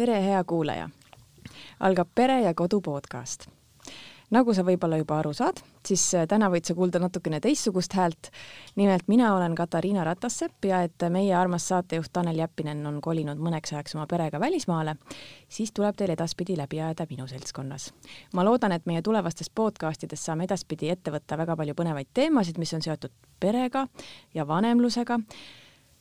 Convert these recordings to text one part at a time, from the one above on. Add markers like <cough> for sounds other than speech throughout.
tere, hea kuulaja! algab Pere ja Kodu podcast. nagu sa võib-olla juba aru saad, siis äh, täna võid sa kuulda natukene teistsugust häält. nimelt mina olen Katariina Ratassepp ja et meie armas saatejuht Tanel Jeppinen on kolinud mõneks ajaks oma perega välismaale, siis tuleb teil edaspidi läbi ajada minu seltskonnas. ma loodan, et meie tulevastes podcastides saame edaspidi ette võtta väga palju põnevaid teemasid, mis on seotud perega ja vanemlusega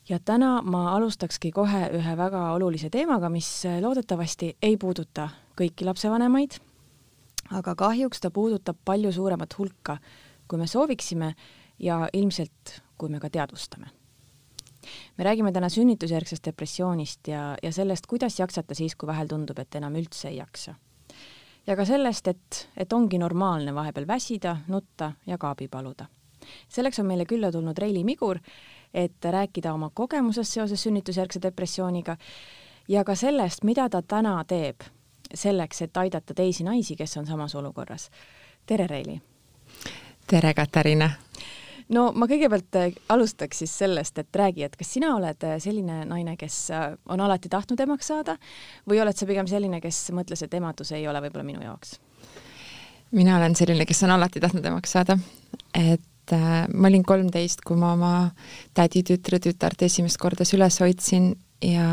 ja täna ma alustakski kohe ühe väga olulise teemaga, mis loodetavasti ei puuduta kõiki lapsevanemaid, aga kahjuks ta puudutab palju suuremat hulka, kui me sooviksime ja ilmselt, kui me ka teadvustame. me räägime täna sünnitusjärgsest depressioonist ja, ja sellest, kuidas jaksata siis, kui vahel tundub, et enam üldse ei jaksa. ja ka sellest, et, et ongi normaalne vahepeal väsida, nutta ja ka abi paluda. selleks on meile külla tulnud Reili Migur, et rääkida oma kogemusest seoses sünnitusjärgse depressiooniga ja ka sellest, mida ta täna teeb selleks, et aidata teisi naisi, kes on samas olukorras. tere, Reili! tere, Katariina! no ma kõigepealt äh, alustaks siis sellest, et räägi, et kas sina oled äh, selline naine, kes äh, on alati tahtnud emaks saada või oled sa pigem selline, kes mõtles, et emadus ei ole võib-olla minu jaoks? mina olen selline, kes on alati tahtnud emaks saada, et äh, ma olin kolmteist, kui ma oma tädi tütre tütart esimest korda süles hoidsin ja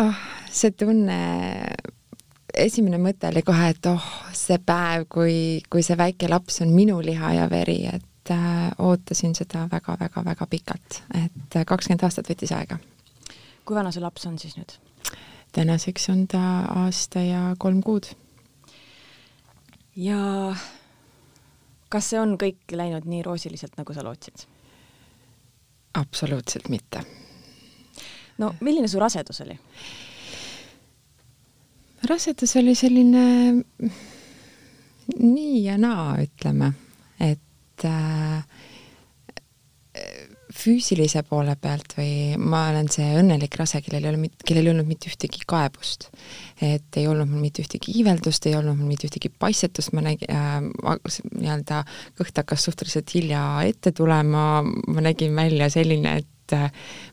oh, see tunne, esimene mõte oli kohe, et oh, see päev, kui, kui see väike laps on minu liha ja veri, et äh, ootasin seda väga-väga-väga pikalt, et äh, kakskümmend aastat võttis aega. kui vana see laps on siis nüüd? tänaseks on ta aasta ja kolm kuud. ja kas see on kõik läinud nii roosiliselt, nagu sa lootsid? absoluutselt mitte. no milline su rasedus oli? rasedus oli selline nii ja naa, ütleme, et äh, füüsilise poole pealt või ma olen see õnnelik rase, kellel ei ole, kellel ei olnud mitte ühtegi kaebust. et ei olnud mul mitte ühtegi iiveldust, ei olnud mul mitte ühtegi paistetust, ma nägin äh,, nii-öelda kõht hakkas suhteliselt hilja ette tulema, ma nägin välja selline, et äh,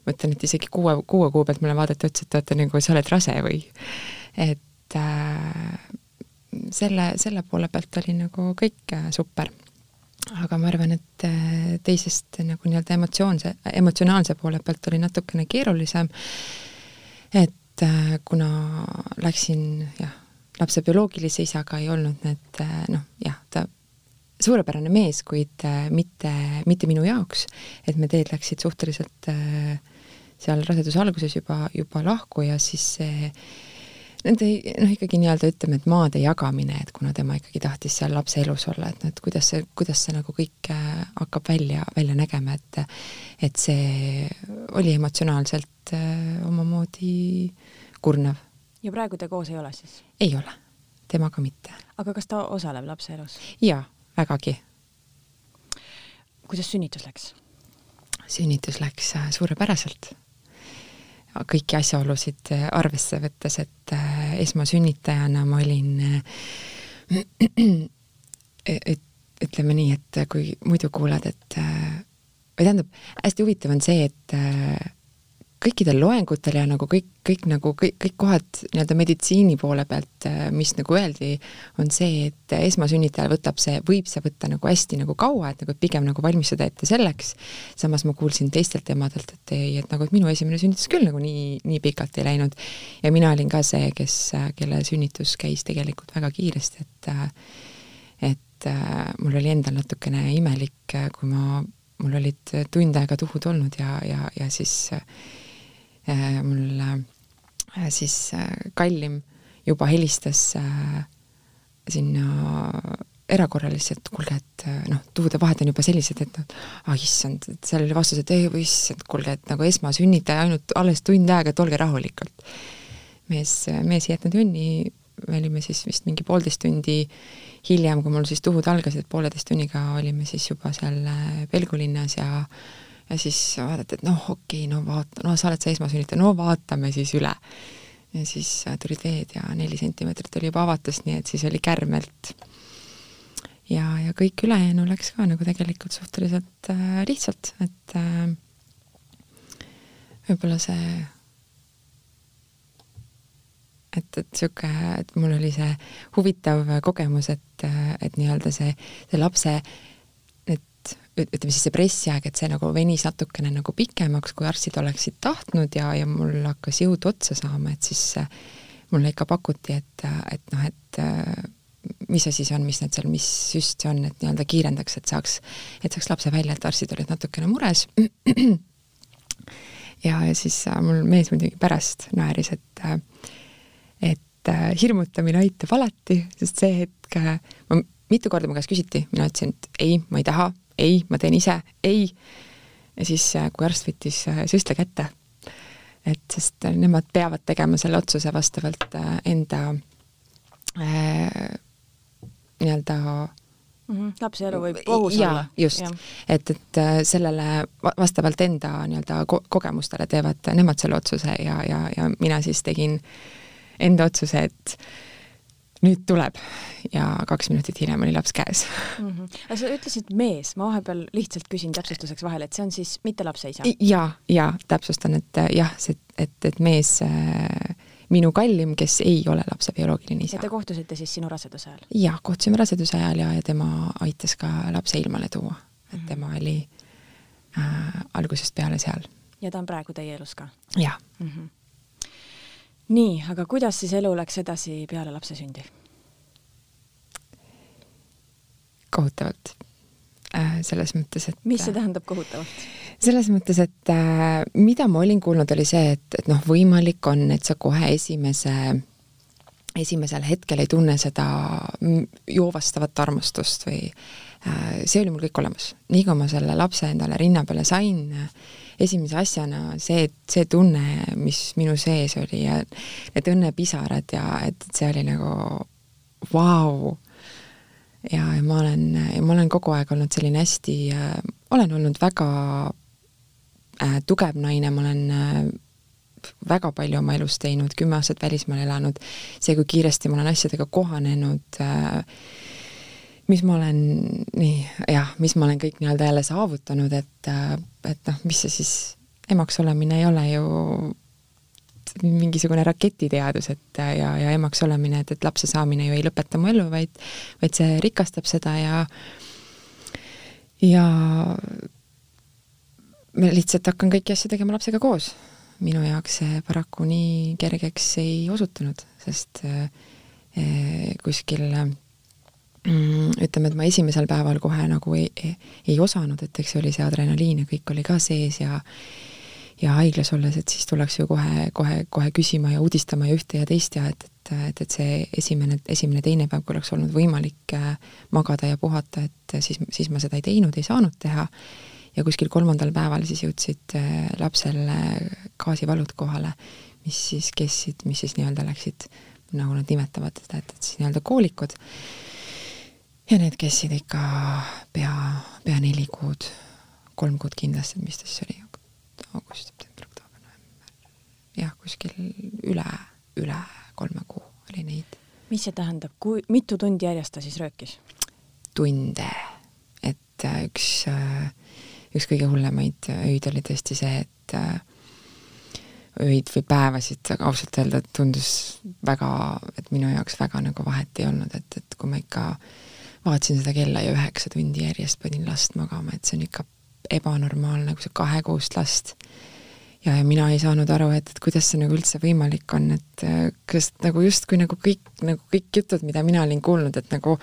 ma ütlen, et isegi kuue, kuue kuu pealt mulle vaadati otsa, et oota, nagu sa oled rase või et äh, selle, selle poole pealt oli nagu kõik äh, super. Aga ma arvan, et äh, teisest nagu nii-öelda emotsioonse, emotsionaalse poole pealt oli natukene keerulisem, et äh, kuna läksin jah, lapse bioloogilise isaga ei olnud need noh, jah, ta suurepärane mees, kuid mitte, mitte minu jaoks, et me teed läksid suhteliselt seal raseduse alguses juba, juba lahku ja siis see nende noh, ikkagi nii-öelda ütleme, et maade jagamine, et kuna tema ikkagi tahtis seal lapse elus olla, et noh, et kuidas see, kuidas see nagu kõik äh, hakkab välja, välja nägema, et et see oli emotsionaalselt äh, omamoodi kurnav. ja praegu te koos ei ole siis? ei ole, temaga mitte. aga kas ta osaleb lapse elus? jaa, vägagi. kuidas sünnitus läks? sünnitus läks äh, suurepäraselt kõiki asjaolusid äh, arvesse võttes, et äh, esmasünnitajana ma olin, äh, <clears throat> ütleme nii, et kui muidu kuulad, et või tähendab, hästi huvitav on see, et kõikidel loengutel ja nagu kõik, kõik nagu kõik, kõik kohad nii-öelda meditsiini poole pealt, mis nagu öeldi, on see, et esmasünnitajal võtab see, võib see võtta nagu hästi nagu kaua, et nagu pigem nagu valmistada ette selleks, samas ma kuulsin teistelt emadelt, et ei, et nagu, et minu esimene sünnitus küll nagu nii, nii pikalt ei läinud. ja mina olin ka see, kes, kelle sünnitus käis tegelikult väga kiiresti, et et mul oli endal natukene imelik, kui ma mul olid tund aega tuhud olnud ja, ja, ja siis äh, Äh, mul äh, siis äh, kallim juba helistas sinna erakorralisse, et kuulge, et noh, tuude vahed on juba sellised, et ah issand, et seal oli vastus, et ei, issand, kuulge, et nagu esmasünnitaja ainult alles tund aega, et olge rahulikult. mees, mees ei jätnud jonni, me olime siis vist mingi poolteist tundi hiljem, kui mul siis tuhud algasid, pooleteist tunniga olime siis juba seal Pelgulinnas ja ja siis vaadati, et noh, okei okay,, no vaata, no sa oled see esmasünnitaja, no vaatame siis üle. ja siis äh, tulid veed ja neli sentimeetrit oli juba avatus, nii et siis oli kärmelt. ja, ja kõik ülejäänu läks ka nagu tegelikult suhteliselt äh, lihtsalt, et äh, võib-olla see et, et sihuke, et mul oli see huvitav kogemus, et, et nii-öelda see, see lapse ütleme siis see pressiaeg, et see nagu venis natukene nagu pikemaks, kui arstid oleksid tahtnud ja, ja mul hakkas jõud otsa saama, et siis mulle ikka pakuti, et, et noh, et mis see siis on, mis need seal, mis süst see on, et nii-öelda kiirendaks, et saaks, et saaks lapse välja, et arstid olid natukene mures. <clears throat> ja, ja siis äh, mul mees muidugi pärast naeris, et, äh, et äh, hirmutamine aitab alati, sest see hetk, ma mitu korda mu käest küsiti, mina ütlesin, et ei, ma ei taha, ei, ma teen ise, ei. ja siis, kui arst võttis süstle kätte, et sest nemad peavad tegema selle otsuse vastavalt enda äh, nii-öelda mm -hmm. lapse elu võib ohus olla. just, et, et äh, sellele vastavalt enda nii-öelda ko kogemustele teevad nemad selle otsuse ja, ja, ja mina siis tegin enda otsuse, et nüüd tuleb ja kaks minutit hiljem oli laps käes mm. -hmm. aga sa ütlesid mees, ma vahepeal lihtsalt küsin täpsustuseks vahele, et see on siis mitte lapse isa? ja, ja täpsustan, et äh, jah, see, et, et mees äh, minu kallim, kes ei ole lapse bioloogiline isa. ja te kohtusite siis sinu raseduse ajal? jah, kohtusime raseduse ajal ja, ja tema aitas ka lapse ilmale tuua. et mm -hmm. tema oli äh, algusest peale seal. ja ta on praegu teie elus ka? jah mm. -hmm. Nii, aga kuidas siis elu läks edasi peale lapse sündi? kohutavalt äh, selles mõttes, et mis see tähendab kohutavalt? selles mõttes, et äh, mida ma olin kuulnud, oli see, et, et noh, võimalik on, et sa kohe esimese, esimesel hetkel ei tunne seda joovastavat armastust või äh, see oli mul kõik olemas. nii kui ma selle lapse endale rinna peale sain äh,, esimese asjana see, see tunne, mis minu sees oli ja need õnnepisarad ja et see oli nagu vau wow. ja, ja ma olen, ma olen kogu aeg olnud selline hästi äh,, olen olnud väga äh, tugev naine, ma olen äh, väga palju oma elus teinud, kümme aastat välismaal elanud, see, kui kiiresti ma olen asjadega kohanenud äh,, mis ma olen, nii, jah, mis ma olen kõik nii-öelda jälle saavutanud, et, äh, et noh, mis see siis, emaks olemine ei ole ju mingisugune raketiteadus, et äh, ja, ja emaks olemine, et, et lapse saamine ju ei lõpeta mu elu, vaid, vaid see rikastab seda ja ja ma lihtsalt hakkan kõiki asju tegema lapsega koos. minu jaoks see paraku nii kergeks ei osutunud, sest eh, kuskil mm, ütleme, et ma esimesel päeval kohe nagu ei, ei, osanud, et eks see oli see adrenaliin ja kõik oli ka sees ja ja haiglas olles, et siis tullakse ju kohe, kohe, kohe küsima ja uudistama ja ühte ja teist ja et, et, et, et see esimene, esimene, teine päev, kui oleks olnud võimalik äh, magada ja puhata, et siis, siis ma seda ei teinud, ei saanud teha ja kuskil kolmandal päeval siis jõudsid äh, lapsel gaasivalud kohale, mis siis kestsid, mis siis nii-öelda läksid, nagu nad nimetavad seda, et, et siis nii-öelda koolikud. Ja need kestsid ikka pea, pea neli kuud, kolm kuud kindlasti, mis ta siis oli, august, september, oktoober, november, jah, kuskil üle, üle kolme kuu oli neid. mis see tähendab, kui mitu tundi järjest ta siis röökis? tunde, et äh, üks äh, üks kõige hullemaid öid oli tõesti see, et äh, öid või päevasid ausalt öelda tundus väga, et minu jaoks väga nagu vahet ei olnud, et, et kui ma ikka vaatasin seda kella ja üheksa tundi järjest panin last magama, et see on ikka ebanormaalne, kui sa kahekuust last ja, ja mina ei saanud aru, et, et kuidas see nagu üldse võimalik on, et äh, kas nagu justkui nagu kõik, nagu kõik jutud, mida mina olin kuulnud, et nagu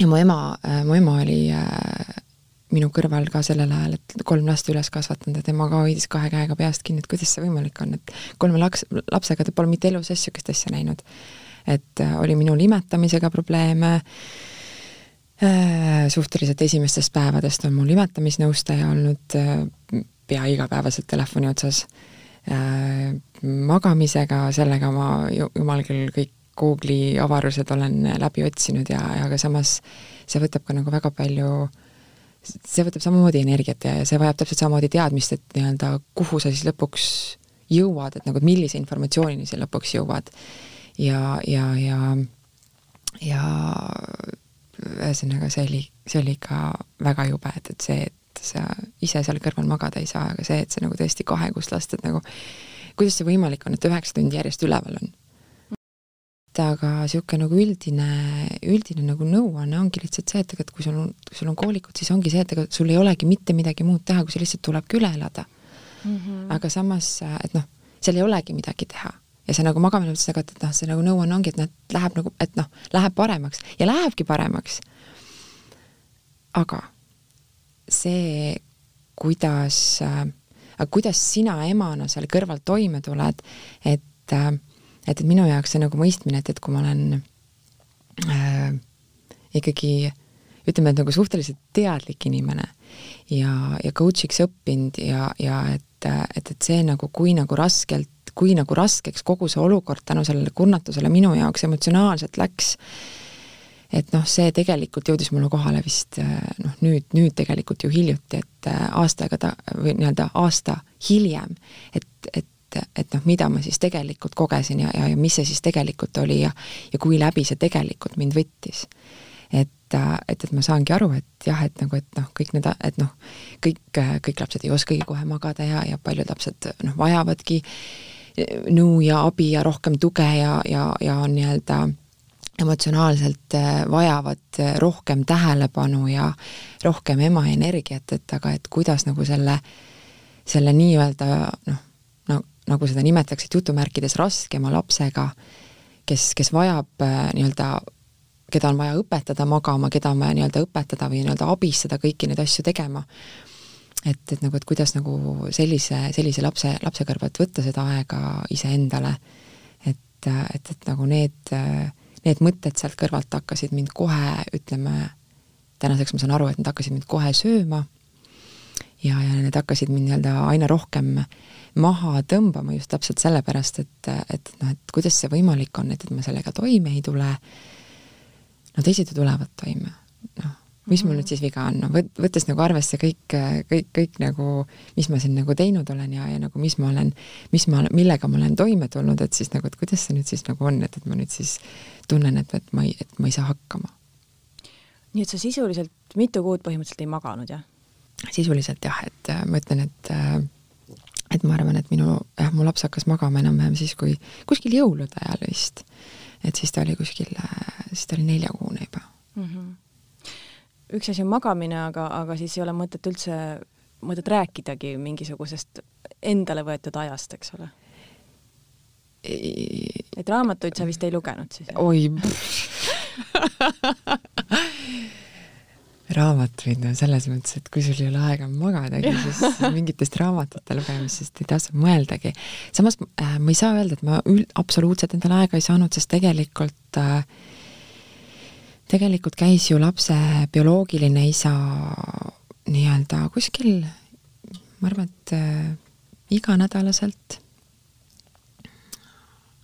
ja mu ema, äh, mu ema oli äh, minu kõrval ka sellel ajal, et kolm last üles kasvatanud ja tema ka hoidis kahe käega peast kinni, et kuidas see võimalik on, et kolme laks, lapsega ta pole mitte elus niisugust asja näinud. et äh, oli minul imetamisega probleeme äh,, suhteliselt esimestest päevadest on mul imetamisnõustaja olnud äh, pea igapäevaselt telefoni otsas äh,, magamisega, sellega ma jumal küll kõik Google'i avarused olen läbi otsinud ja, ja aga samas see võtab ka nagu väga palju äh, see võtab samamoodi energiat ja see vajab täpselt samamoodi teadmist, et nii-öelda kuhu sa siis lõpuks jõuad, et nagu, et millise informatsioonini sa lõpuks jõuad. ja, ja, ja, ja ühesõnaga, see oli, see oli ikka väga jube, et, et see, et sa ise seal kõrval magada ei saa, aga see, et sa nagu tõesti kahekust last, et nagu kuidas see võimalik on, et üheksa tundi järjest üleval on? aga niisugune nagu üldine, üldine nagu nõuanne ongi lihtsalt see, et ega, et kui sul on, kui sul on koolikud, siis ongi see, et ega sul ei olegi mitte midagi muud teha, kui see lihtsalt tulebki üle elada mm. -hmm. aga samas, et noh, seal ei olegi midagi teha ja see nagu magamine mõttes, aga et, noh, see nagu nõuanne ongi, et noh, et läheb nagu, et noh, läheb paremaks ja lähebki paremaks. aga see, kuidas äh,, kuidas sina emana seal kõrval toime tuled, et äh, et, et minu jaoks see nagu mõistmine, et, et kui ma olen äh, ikkagi ütleme, et nagu suhteliselt teadlik inimene ja, ja coach'iks õppinud ja, ja et, et, et see nagu, kui nagu raskelt, kui nagu raskeks kogu see olukord tänu sellele kurnatusele minu jaoks emotsionaalselt läks, et noh, see tegelikult jõudis mulle kohale vist noh, nüüd, nüüd tegelikult ju hiljuti, et aasta aega ta, või nii-öelda aasta hiljem, et, et et, noh, mida ma siis tegelikult kogesin ja, ja, ja mis see siis tegelikult oli ja ja kui läbi see tegelikult mind võttis. et, et, et ma saangi aru, et jah, et nagu, et noh, kõik need, et noh, kõik, kõik lapsed ei oskagi kohe magada ja, ja paljud lapsed noh, vajavadki nõu ja abi ja rohkem tuge ja, ja, ja nii-öelda emotsionaalselt vajavad rohkem tähelepanu ja rohkem ema energiat, et aga et kuidas nagu selle, selle nii-öelda noh, nagu seda nimetaksid jutumärkides, raskema lapsega, kes, kes vajab äh, nii-öelda, keda on vaja õpetada magama, keda on vaja nii-öelda õpetada või nii-öelda abistada kõiki neid asju tegema. Et, et nagu, et kuidas nagu sellise, sellise lapse, lapse kõrvalt võtta seda aega iseendale, et, et, et nagu need, need mõtted sealt kõrvalt hakkasid mind kohe, ütleme, tänaseks ma saan aru, et nad hakkasid mind kohe sööma. Ja, ja need hakkasid mind nii-öelda aina rohkem maha tõmbama just täpselt sellepärast, et, et noh, et kuidas see võimalik on, et, et ma sellega toime ei tule, no teised ju tulevad toime, noh, mis mul nüüd siis viga on, no võt-, võttes nagu arvesse kõik, kõik, kõik nagu, mis ma siin nagu teinud olen ja, ja nagu mis ma olen, mis ma, millega ma olen toime tulnud, et siis nagu, et kuidas see nüüd siis nagu on, et, et ma nüüd siis tunnen, et, et ma ei, et ma ei saa hakkama. nii et sa sisuliselt mitu kuud põhimõtteliselt ei maganud, jah? sisuliselt jah, et ma ütlen, et äh, et ma arvan, et minu, jah, mu laps hakkas magama enam-vähem siis, kui kuskil jõulude ajal vist. et siis ta oli kuskil, siis ta oli neljakuune juba. Üks asi on magamine, aga, aga siis ei ole mõtet üldse, mõtet rääkidagi mingisugusest endale võetud ajast, eks ole? et raamatuid sa vist ei lugenud siis? oi raamatuid, no selles mõttes, et kui sul ei ole aega magadagi, siis <laughs> mingitest raamatute lugemisest ei tasu mõeldagi. samas äh, ma ei saa öelda, et ma üld-, absoluutselt endale aega ei saanud, sest tegelikult äh, tegelikult käis ju lapse bioloogiline isa nii-öelda kuskil, ma arvan, et äh, iganädalaselt,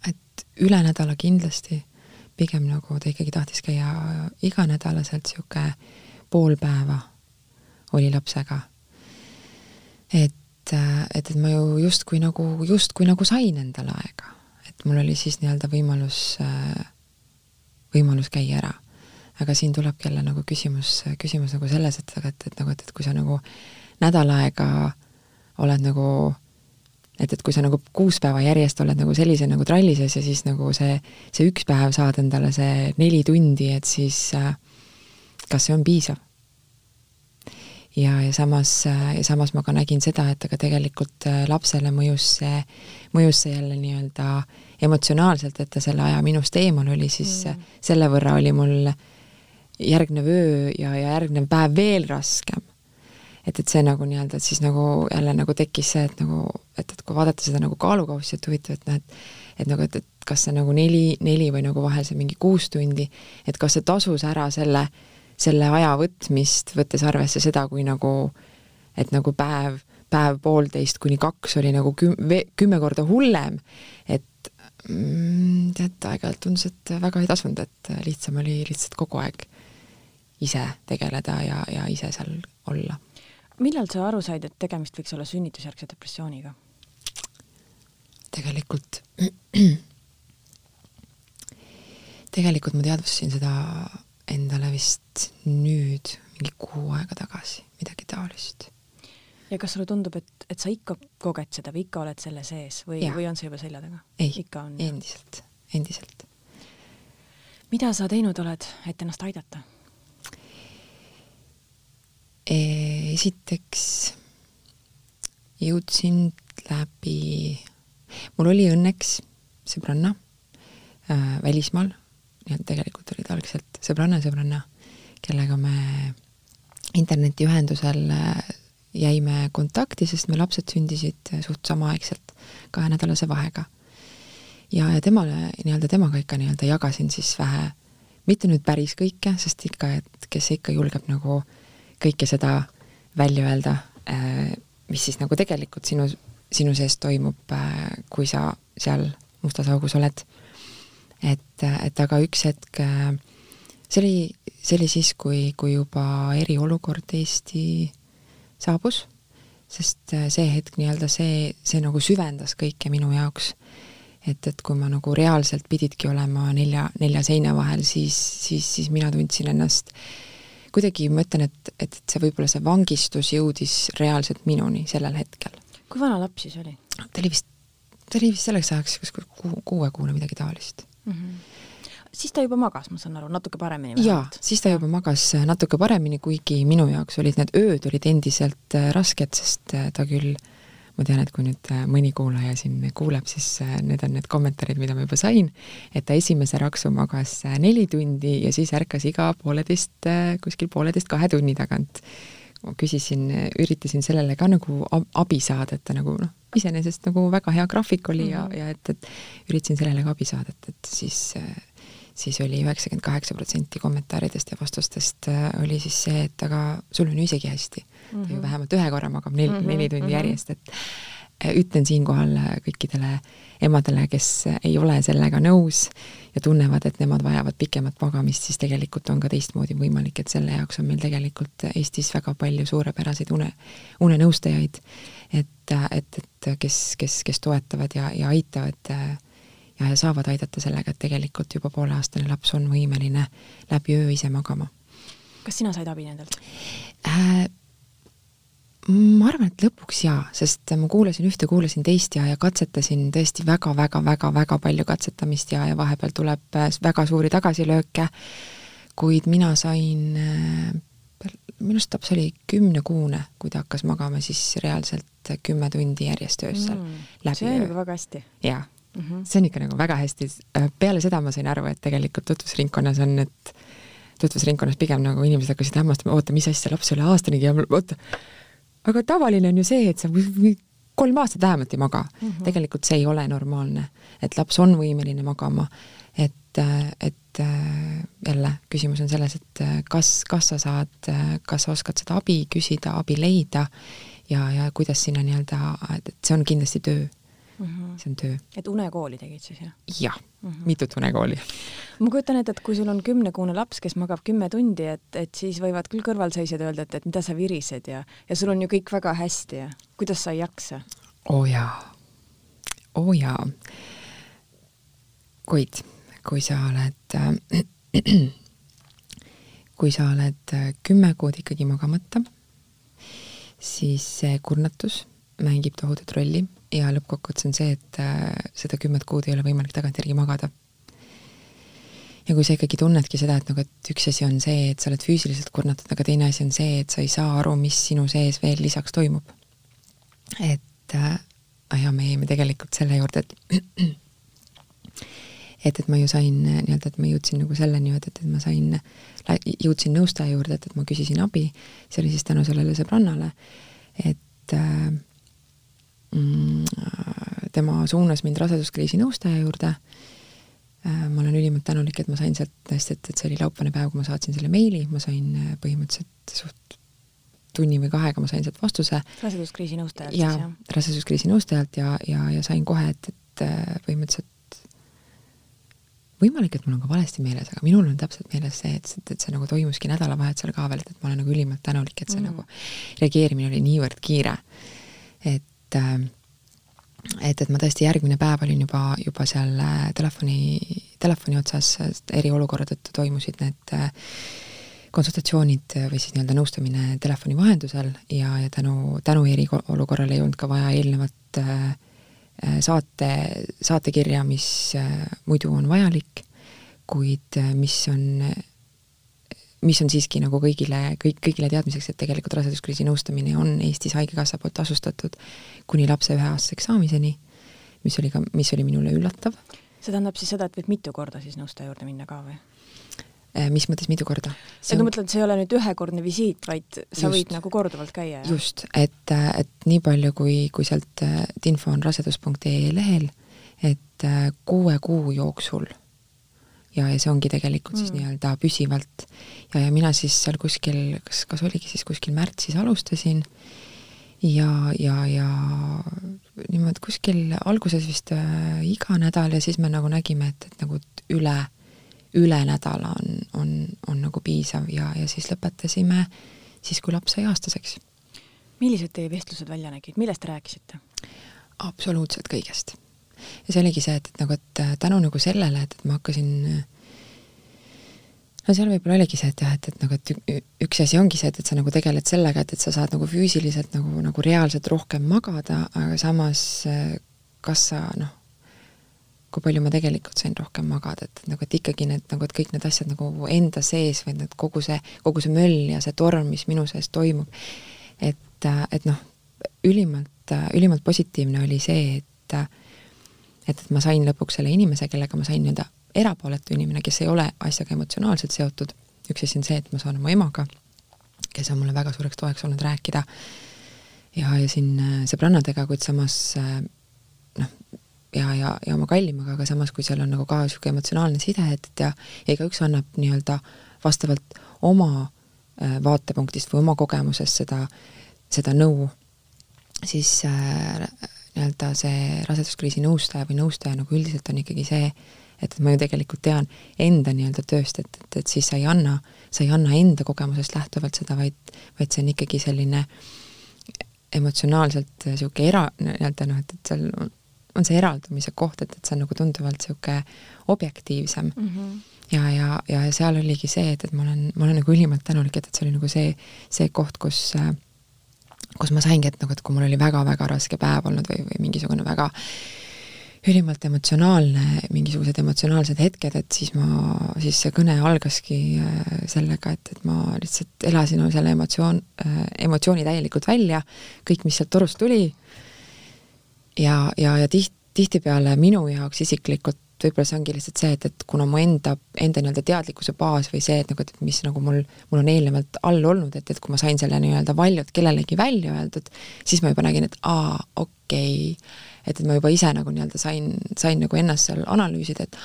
et üle nädala kindlasti, pigem nagu ta ikkagi tahtis käia iganädalaselt niisugune pool päeva oli lapsega. et, et, et ma ju justkui nagu, justkui nagu sain endale aega, et mul oli siis nii-öelda võimalus, võimalus käia ära. Aga siin tulebki jälle nagu küsimus, küsimus nagu selles, et aga et, et nagu, et, et kui sa nagu nädal aega oled nagu et, et kui sa nagu kuus päeva järjest oled nagu sellise nagu tralli sees ja siis nagu see, see üks päev saad endale see neli tundi, et siis äh, kas see on piisav? ja, ja samas, ja samas ma ka nägin seda, et aga tegelikult äh, lapsele mõjus see, mõjus see jälle nii-öelda emotsionaalselt, et ta selle aja minust eemal oli, siis mm. selle võrra oli mul järgnev öö ja, ja järgnev päev veel raskem. et, et see nagu nii-öelda, et siis nagu jälle nagu tekkis see, et nagu, et, et kui vaadata seda nagu kaalukaussi, et huvitav, et noh, et et nagu, et, et kas see nagu neli, neli või nagu vahel see mingi kuus tundi, et kas see tasus ära selle selle aja võtmist, võttes arvesse seda, kui nagu, et nagu päev, päev-poolteist kuni kaks oli nagu küm-, kümme korda hullem, et mm, tead, aeg-ajalt tundus, et väga ei tasunud, et lihtsam oli lihtsalt kogu aeg ise tegeleda ja, ja ise seal olla. millal sa aru said, et tegemist võiks olla sünnitusjärgse depressiooniga? tegelikult, tegelikult ma teadvustasin seda endale vist nüüd mingi kuu aega tagasi, midagi taolist. ja kas sulle tundub, et, et sa ikka koged seda või ikka oled selle sees või, või on see juba selja taga? ei, endiselt, endiselt. mida sa teinud oled, et ennast aidata? Esiteks jõudsin läbi, mul oli õnneks sõbranna äh, välismaal, nii et tegelikult oli ta algselt sõbranna sõbranna, kellega me interneti ühendusel äh, jäime kontakti, sest me lapsed sündisid suht samaaegselt, kahenädalase vahega. ja, ja temale, nii-öelda temaga ikka nii-öelda jagasin siis vähe, mitte nüüd päris kõike, sest ikka, et kes ikka julgeb nagu kõike seda välja öelda, äh, mis siis nagu tegelikult sinu, sinu sees toimub, äh, kui sa seal mustas augus oled. et, et aga üks hetk, äh, see oli, see oli siis, kui, kui juba eriolukord Eesti saabus, sest äh, see hetk nii-öelda see, see nagu süvendas kõike minu jaoks. et, et kui ma nagu reaalselt pididki olema nelja, nelja seina vahel, siis, siis, siis mina tundsin ennast kuidagi, ma ütlen, et, et, see võib-olla see vangistus jõudis reaalselt minuni sellel hetkel. kui vana laps siis oli? ta oli vist, ta oli vist selleks ajaks kuskil kuu, kuuekuune, midagi taolist mm. -hmm siis ta juba magas, ma saan aru, natuke paremini jaa, siis ta juba magas äh, natuke paremini, kuigi minu jaoks olid need ööd olid endiselt äh, rasked, sest äh, ta küll, ma tean, et kui nüüd mõni kuulaja siin kuuleb, siis need on need kommentaarid, mida ma juba sain, et ta esimese raksu magas neli tundi ja siis ärkas iga pooleteist, kuskil pooleteist-kahe tunni tagant. ma küsisin, üritasin sellele ka nagu abi saada, et ta nagu noh, iseenesest nagu väga hea graafik oli ja, ja et, et üritasin sellele ka abi saada, et, et siis äh, siis oli üheksakümmend kaheksa protsenti kommentaaridest ja vastustest äh, oli siis see, et aga sul on ju isegi hästi mm. -hmm. ta ju mhm. vähemalt ühe korra magab nel- mm, -hmm. neli tundi mm -hmm. järjest, et äh, ütlen siinkohal äh, kõikidele emadele, kes ei ole sellega nõus ja tunnevad, et nemad vajavad pikemat magamist, siis tegelikult on ka teistmoodi võimalik, et selle jaoks on meil tegelikult Eestis väga palju suurepäraseid une, unenõustajaid, et, et, et kes, kes, kes toetavad ja, ja aitavad äh, saavad aidata sellega, et tegelikult juba pooleaastane laps on võimeline läbi öö ise magama. kas sina said abi nendelt äh,? ma arvan, et lõpuks jaa, sest ma kuulasin ühte, kuulasin teist ja, ja katsetasin tõesti väga-väga-väga-väga palju katsetamist ja, ja vahepeal tuleb äh, väga suuri tagasilööke, kuid mina sain äh, minu arust laps oli kümnekuune, kui ta hakkas magama siis reaalselt kümme tundi järjest öösel mm,. see on juba väga hästi. jaa, mm. -hmm. see on ikka nagu väga hästi, äh, peale seda ma sain aru, et tegelikult tutvusringkonnas on need, tutvusringkonnas pigem nagu inimesed hakkasid hämmastama, oota, mis asja, laps üle aastanigi ja oota, aga tavaline on ju see, et sa kolm aastat vähemalt ei maga mm. -hmm. tegelikult see ei ole normaalne, et laps on võimeline magama, et, äh, et äh, jälle küsimus on selles, et kas, kas sa saad, kas sa oskad seda abi küsida, abi leida ja, ja kuidas sinna nii-öelda, et see on kindlasti töö mm. -hmm. see on töö. et unekooli tegid siis, jah? jah mm -hmm., mitut unekooli. ma kujutan ette, et kui sul on kümnekuune laps, kes magab kümme tundi, et, et siis võivad küll kõrvalseisjad öelda, et, et mida sa virised ja, ja sul on ju kõik väga hästi ja kuidas sa ei jaksa? oo oh jaa, oo oh jaa. kuid kui sa oled äh, <clears throat> kui sa oled äh, kümme kuud ikkagi magamata, siis see kurnatus mängib tohutut rolli ja lõppkokkuvõttes on see, et äh, seda kümmet kuud ei ole võimalik tagantjärgi magada. ja kui sa ikkagi tunnedki seda, et nagu, et üks asi on see, et sa oled füüsiliselt kurnatud, aga teine asi on see, et sa ei saa aru, mis sinu sees veel lisaks toimub. et äh, ja me jäime tegelikult selle juurde, et <clears throat> et, et ma ju sain nii-öelda, et ma jõudsin nagu selleni, et, et, ma sain, jõudsin nõustaja juurde, et, et ma küsisin abi, see oli siis tänu sellele sõbrannale, et äh, tema suunas mind raseduskriisi nõustaja juurde. Äh, ma olen ülimalt tänulik, et ma sain sealt tõesti, et, et see oli laupäevane päev, kui ma saatsin selle meili, ma sain äh, põhimõtteliselt suht tunni või kahega ma sain sealt vastuse. raseduskriisi nõustajalt ja, siis, jah? raseduskriisi nõustajalt ja, ja, ja sain kohe, et, et äh, põhimõtteliselt võimalik, et mul on ka valesti meeles, aga minul on täpselt meeles see, et, et, et see nagu toimuski nädalavahetusel ka veel, et, et ma olen nagu ülimalt tänulik, et see mm. nagu reageerimine oli niivõrd kiire. et et et, et ma tõesti järgmine päev olin juba, juba seal äh, telefoni, telefoni otsas, eriolukorra tõttu toimusid need äh, konsultatsioonid või siis nii-öelda nõustamine telefoni vahendusel ja, ja tänu, tänu eriolukorrale ei olnud ka vaja eelnevat äh, saate, saatekirja, mis muidu on vajalik, kuid mis on, mis on siiski nagu kõigile, kõik, kõigile teadmiseks, et tegelikult raseduskriisi nõustamine on Eestis Haigekassa poolt tasustatud kuni lapse üheaastaseks saamiseni, mis oli ka, mis oli minule üllatav. see tähendab siis seda, et võid mitu korda siis nõustaja juurde minna ka või? Äh, mis mõttes mitu korda? et ma mõtlen, et see ei ole nüüd ühekordne visiit, vaid sa just, võid nagu korduvalt käia, just, et, et nii palju, kui, kui sealt, et info on rasedus.ee lehel, et äh, kuue kuu jooksul ja, ja see ongi tegelikult mm. siis nii-öelda püsivalt ja, ja mina siis seal kuskil, kas, kas oligi siis kuskil märtsis alustasin ja, ja, ja niimoodi kuskil alguses vist äh, iga nädal ja siis me nagu nägime, et, et nagu üle üle nädala on, on, on nagu piisav ja, ja siis lõpetasime siis, kui laps sai aastaseks. millised teie vestlused välja nägid, millest rääkisite? absoluutselt kõigest. Ja see oligi see, et, et nagu, et tänu nagu sellele, et, et ma hakkasin no seal võib-olla oligi see, et jah, et, et nagu, et üks asi ongi see, et, et sa nagu tegeled sellega, et, et sa saad nagu füüsiliselt nagu, nagu reaalselt rohkem magada, aga samas kas sa noh, kui palju ma tegelikult sain rohkem magada, et nagu, et ikkagi need nagu, et kõik need asjad nagu enda sees või need kogu see, kogu see möll ja see torm, mis minu sees toimub, et, et noh, ülimalt, ülimalt positiivne oli see, et et, et ma sain lõpuks selle inimese, kellega ma sain nii-öelda erapooletu inimene, kes ei ole asjaga emotsionaalselt seotud, üks asi on see, et ma saan oma emaga, kes on mulle väga suureks toeks olnud rääkida, ja, ja siin sõbrannadega, kuid samas noh, ja, ja, ja oma kallimaga, aga samas, kui seal on nagu ka niisugune emotsionaalne side, et, et ja igaüks annab nii-öelda vastavalt oma äh, vaatepunktist või oma kogemusest seda, seda nõu, siis äh, nii-öelda see raseduskriisi nõustaja või nõustaja nagu üldiselt on ikkagi see, et ma ju tegelikult tean enda nii-öelda tööst, et, et, et siis sa ei anna, sa ei anna enda kogemusest lähtuvalt seda, vaid, vaid see on ikkagi selline emotsionaalselt niisugune era, nii-öelda noh, et, et seal on see eraldumise koht, et, et see on nagu tunduvalt niisugune objektiivsem mm. -hmm. ja, ja, ja seal oligi see, et, et ma olen, ma olen nagu ülimalt tänulik, et, et see oli nagu see, see koht, kus kus ma saingi, et nagu, et kui mul oli väga-väga raske päev olnud või, või mingisugune väga ülimalt emotsionaalne, mingisugused emotsionaalsed hetked, et siis ma, siis see kõne algaski äh, sellega, et, et ma lihtsalt elasin selle emotsioon, äh, emotsiooni täielikult välja, kõik, mis sealt torust tuli, ja, ja, ja tiht-, tihtipeale minu jaoks isiklikult võib-olla see ongi lihtsalt see, et, et kuna mu enda, enda nii-öelda teadlikkuse baas või see, et nagu, et mis nagu mul, mul on eelnevalt all olnud, et, et kui ma sain selle nii-öelda valjult kellelegi välja öeldud, siis ma juba nägin, et aa, okei okay., et, et ma juba ise nagu nii-öelda sain, sain nagu ennast seal analüüsida, et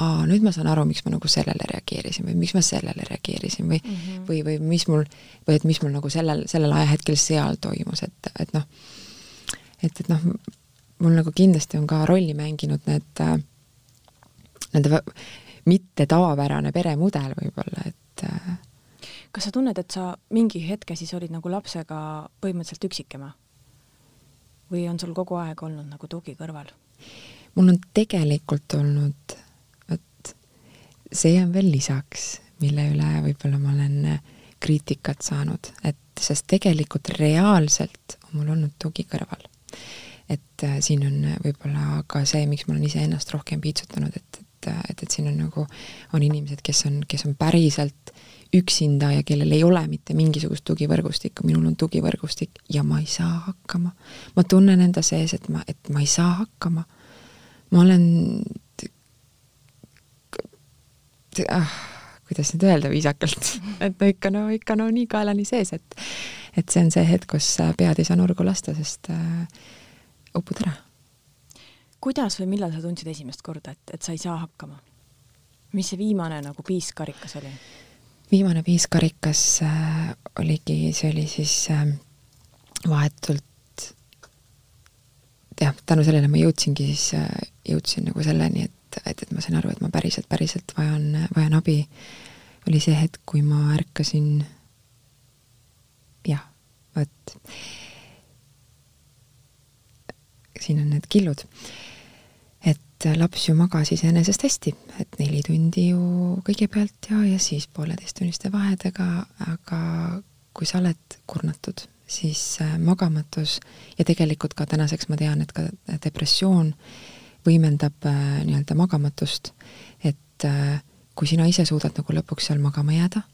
aa, nüüd ma saan aru, miks ma nagu sellele reageerisin või miks ma sellele reageerisin või mm, -hmm. või, või mis mul, või et mis mul nagu sellel, sellel ajahetkel seal toimus, et, et noh, et, et noh, mul nagu kindlasti on ka rolli mänginud need, äh, nende mitte tavapärane peremudel võib-olla, et äh, kas sa tunned, et sa mingi hetke siis olid nagu lapsega põhimõtteliselt üksikema? või on sul kogu aeg olnud nagu tugi kõrval? mul on tegelikult olnud, vot see on veel lisaks, mille üle võib-olla ma olen kriitikat saanud, et sest tegelikult reaalselt on mul olnud tugi kõrval et äh, siin on võib-olla ka see, miks ma olen iseennast rohkem piitsutanud, et, et, et, et siin on nagu, on inimesed, kes on, kes on päriselt üksinda ja kellel ei ole mitte mingisugust tugivõrgustikku, minul on tugivõrgustik ja ma ei saa hakkama. ma tunnen enda sees, et ma, et ma ei saa hakkama. ma olen ah, kuidas nüüd öelda viisakalt, et no ikka no ikka no nii kaelani sees, et et see on see hetk, kus pead ei saa nurgu lasta, sest äh, upud ära. Kuidas või millal sa tundsid esimest korda, et, et sa ei saa hakkama? mis see viimane nagu piiskarikas oli? viimane piiskarikas äh, oligi, see oli siis äh, vahetult jah, tänu sellele ma jõudsingi siis äh,, jõudsin nagu selleni, et, et, et ma sain aru, et ma päriselt, päriselt vajan, vajan abi, oli see hetk, kui ma ärkasin jah, vot siin on need killud. Et laps ju magas iseenesest hästi, et neli tundi ju kõigepealt ja, ja siis pooleteisttunniste vahedega, aga kui sa oled kurnatud, siis äh, magamatus ja tegelikult ka tänaseks ma tean, et ka depressioon võimendab äh, nii-öelda magamatust, et äh, kui sina ise suudad nagu lõpuks seal magama jääda,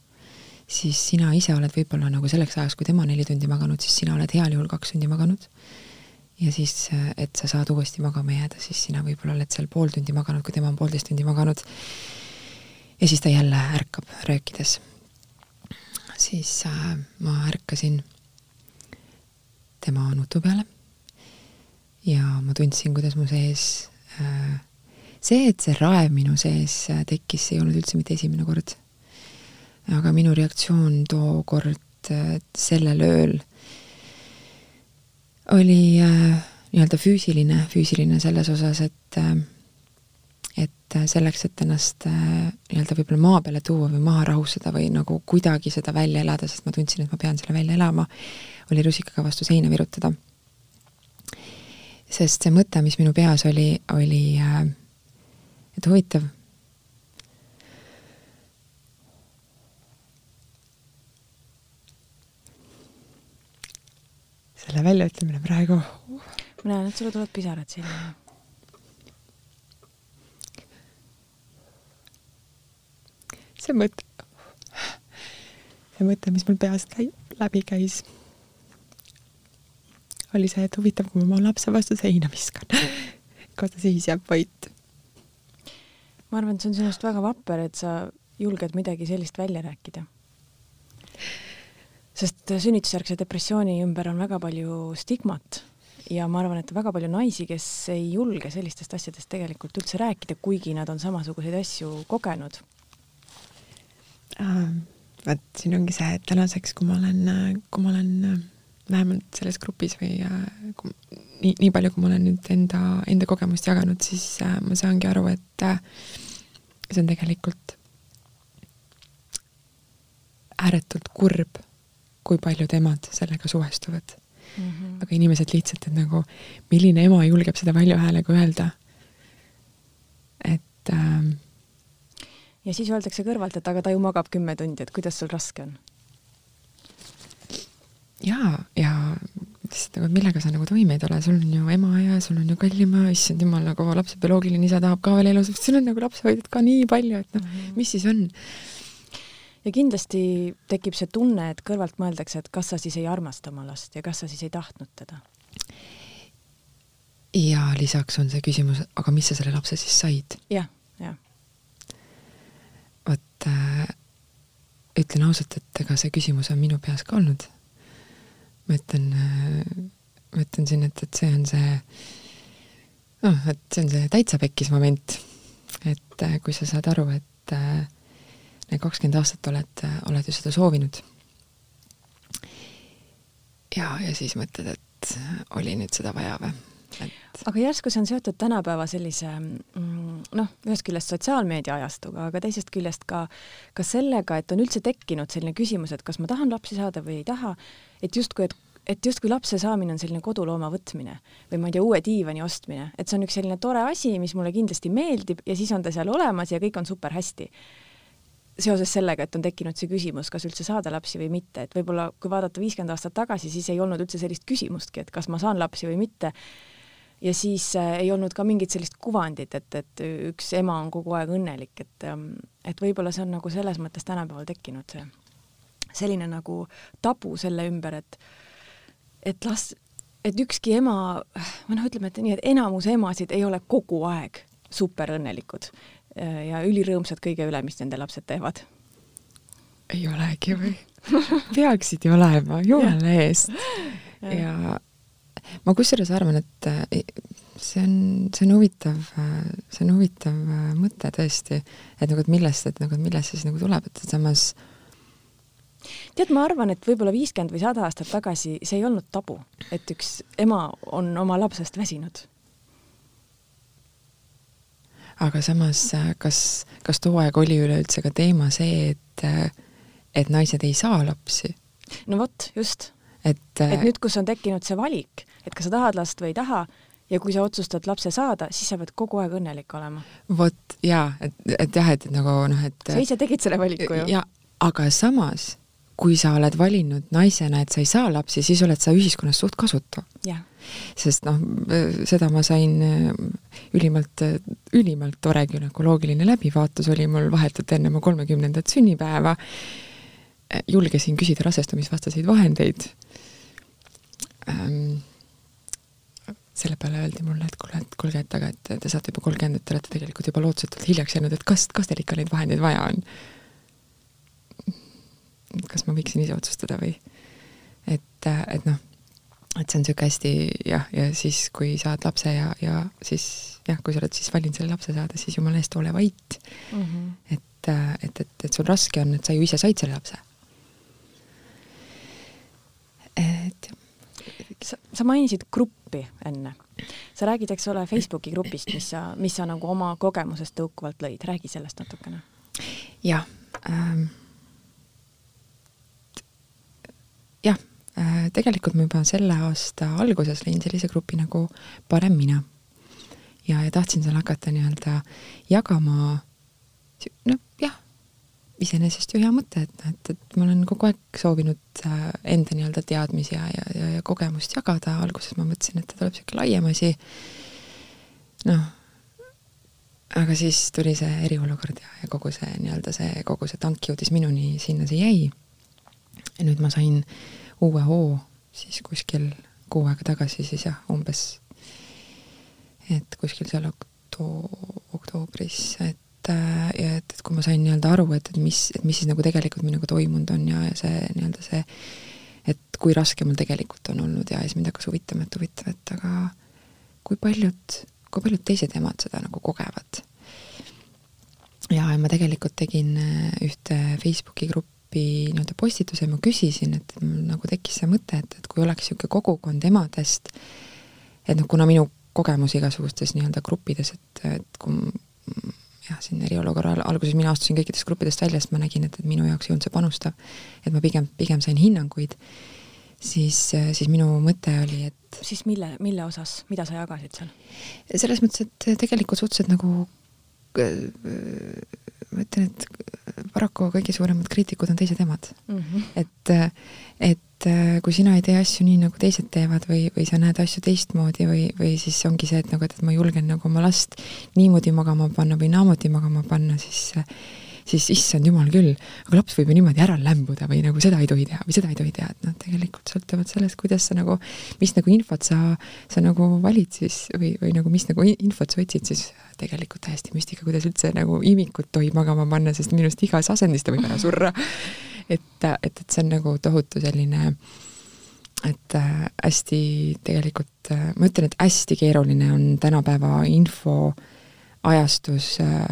siis sina ise oled võib-olla nagu selleks ajaks, kui tema neli tundi maganud, siis sina oled heal juhul kaks tundi maganud. Ja siis, et sa saad uuesti magama jääda, siis sina võib-olla oled seal pool tundi maganud, kui tema on poolteist tundi maganud. ja siis ta jälle ärkab röökides. siis äh, ma ärkasin tema nutu peale ja ma tundsin, kuidas mu sees äh, see, et see raev minu sees äh, tekkis, ei olnud üldse mitte esimene kord. aga minu reaktsioon tookord äh, sellel ööl oli äh, nii-öelda füüsiline, füüsiline selles osas, et äh, et selleks, et ennast äh, nii-öelda võib-olla maa peale tuua või maha rahustada või nagu kuidagi seda välja elada, sest ma tundsin, et ma pean selle välja elama, oli rusikaga vastu seina virutada. sest see mõte, mis minu peas oli, oli et huvitav. Selle väljaütlemine praegu. ma näen, et sulle tulevad pisarad silma. see mõte, see mõte, mis mul peast käi-, läbi käis, oli see, et huvitav, kui ma oma lapse vastu seina viskan, <laughs> kas ta siis jääb vait ma arvan, et see on sinust väga vapper, et sa julged midagi sellist välja rääkida. Sest sünnitusjärgse depressiooni ümber on väga palju stigmat ja ma arvan, et väga palju naisi, kes ei julge sellistest asjadest tegelikult üldse rääkida, kuigi nad on samasuguseid asju kogenud äh,. vot siin ongi see, et tänaseks, kui ma olen, kui ma olen vähemalt selles grupis või äh, kui, nii, nii palju, kui ma olen nüüd enda, enda kogemust jaganud, siis äh, ma saangi aru, et äh, see on tegelikult ääretult kurb, kui paljud emad sellega suhestuvad mm. -hmm. aga inimesed lihtsalt, et nagu milline ema julgeb seda valju häälega öelda. et äh, ja siis öeldakse kõrvalt, et aga ta ju magab kümme tundi, et kuidas sul raske on? jaa, ja lihtsalt nagu, millega sa nagu toime ei tule, sul on ju ema ja sul on ju kallima, issand jumal, nagu lapse bioloogiline isa tahab ka veel elus, sul on nagu lapsehoidjat ka nii palju, et noh mm -hmm., mis siis on? Ja kindlasti tekib see tunne, et kõrvalt mõeldakse, et kas sa siis ei armasta oma last ja kas sa siis ei tahtnud teda. ja lisaks on see küsimus, aga mis sa selle lapse siis said ja,? jah, jah. vot äh, ütlen ausalt, et ega see küsimus on minu peas ka olnud ma ütlen, ma ütlen siin, et, et see on see, noh, et see on see täitsa pekkis moment. et äh, kui sa saad aru, et äh, kakskümmend aastat oled, oled ju seda soovinud. ja, ja siis mõtled, et oli nüüd seda vaja või? et aga järsku see on seotud tänapäeva sellise mm, noh, ühest küljest sotsiaalmeedia ajastuga, aga teisest küljest ka, ka sellega, et on üldse tekkinud selline küsimus, et kas ma tahan lapsi saada või ei taha, et justkui, et et justkui lapse saamine on selline kodulooma võtmine või ma ei tea, uue diivani ostmine, et see on üks selline tore asi, mis mulle kindlasti meeldib ja siis on ta seal olemas ja kõik on super hästi. Seoses sellega, et on tekkinud see küsimus, kas üldse saada lapsi või mitte, et võib-olla kui vaadata viiskümmend aastat tagasi, siis ei olnud üldse sellist küsimustki, et kas ma saan lapsi või mitte. Ja siis äh, ei olnud ka mingit sellist kuvandit, et, et üks ema on kogu aeg õnnelik, et, ähm, et võib-olla see on nagu selles mõttes tänapäeval tekkinud see selline nagu tabu selle ümber, et, et las, et ükski ema, või noh, ütleme, et nii, et enamus emasid ei ole kogu aeg superõnnelikud ja ülirõõmsad kõige üle, mis nende lapsed teevad. ei olegi või? peaksid ju olema, jumala eest. ja ma kusjuures arvan, et äh, see on, see on huvitav, äh, see on huvitav äh, mõte tõesti, et nagu, et millest, et nagu, et millest see siis nagu tuleb, et samas tead, ma arvan, et võib-olla viiskümmend või sada aastat tagasi see ei olnud tabu, et üks ema on oma lapsest väsinud. Aga samas, kas, kas too aeg oli üleüldse ka teema see, et, et naised ei saa lapsi? no vot, just et et nüüd, kus on tekkinud see valik, et kas sa tahad last või ei taha, ja kui sa otsustad lapse saada, siis sa pead kogu aeg õnnelik olema. vot jaa, et, et jah, et nagu noh, et sa ise tegid selle valiku ju. aga samas, kui sa oled valinud naisena, et sa ei saa lapsi, siis oled sa ühiskonnas suht kasutu. jah. sest noh, seda ma sain ülimalt, ülimalt tore günekoloogiline läbivaatus oli mul vahetult enne mu kolmekümnendat sünnipäeva. julgesin küsida rasestumisvastaseid vahendeid ähm, selle peale öeldi mulle, et kuule, et kuulge, et aga et te saate juba kolmkümmend, et te olete tegelikult juba lootusetult hiljaks jäänud, et kas, kas teil ikka neid vahendeid vaja on? Kas ma võiksin ise otsustada või? et, et noh, et see on niisugune hästi jah, ja siis, kui saad lapse ja, ja siis jah, kui sa oled siis valinud selle lapse saada, siis jumala eest ole vait mm. -hmm. et, et, et, et sul raske on, et sa ju ise said selle lapse. et sa, sa mainisid gruppi enne. sa räägid, eks ole, Facebooki grupist, mis sa, mis sa nagu oma kogemusest tõukuvalt lõid, räägi sellest natukene. jah ähm,. Jah äh,, tegelikult ma juba selle aasta alguses lõin sellise grupi nagu Parem mina. ja, ja tahtsin seal hakata nii-öelda jagama noh, jah iseenesest ju hea mõte, et noh, et, et ma olen kogu aeg soovinud äh, enda nii-öelda teadmisi ja, ja, ja, ja kogemust jagada, alguses ma mõtlesin, et ta tuleb niisugune laiem asi, noh, aga siis tuli see eriolukord ja, ja kogu see nii-öelda see, kogu see tank jõudis minuni, sinna see jäi. Ja nüüd ma sain uue hoo siis kuskil kuu aega tagasi siis jah, umbes, et kuskil seal okto-, oktoobris, et ja et, et kui ma sain nii-öelda aru, et, et mis, et mis siis nagu tegelikult minuga toimunud on ja, ja see nii-öelda see, et kui raske mul tegelikult on olnud ja siis mind hakkas huvitama, et huvitav, et aga kui paljud, kui paljud teised emad seda nagu kogevad. ja, ja ma tegelikult tegin äh, ühte Facebooki gruppi nii-öelda postituse ma küsisin, et mul nagu tekkis see mõte, et, et kui oleks niisugune kogukond emadest, et noh, kuna minu kogemus igasugustes nii-öelda gruppides, et, et kui jah, siin eriolukorra alguses mina astusin kõikidest gruppidest välja, sest ma nägin, et, et minu jaoks ei olnud see panustav. et ma pigem, pigem sain hinnanguid, siis, siis minu mõte oli, et siis mille, mille osas, mida sa jagasid seal? selles mõttes, et tegelikult suhteliselt nagu ma ütlen, et paraku kõige suuremad kriitikud on teised emad mm. -hmm. et, et kui sina ei tee asju nii, nagu teised teevad või, või sa näed asju teistmoodi või, või siis ongi see, et nagu, et, et ma julgen nagu oma last niimoodi magama panna või naamoodi magama panna, siis siis issand jumal küll, aga laps võib ju niimoodi ära lämbuda või nagu seda ei tohi teha või seda ei tohi teha, et noh, tegelikult sõltuvalt sellest, kuidas sa nagu, mis nagu infot sa, sa nagu valid siis või, või nagu mis nagu infot sa otsid, siis tegelikult täiesti müstika, kuidas üldse nagu imikut tohib magama panna, sest minu arust igas asendis ta võib ära surra. et, et, et see on nagu tohutu selline et äh, hästi tegelikult äh,, ma ütlen, et hästi keeruline on tänapäeva info ajastus äh,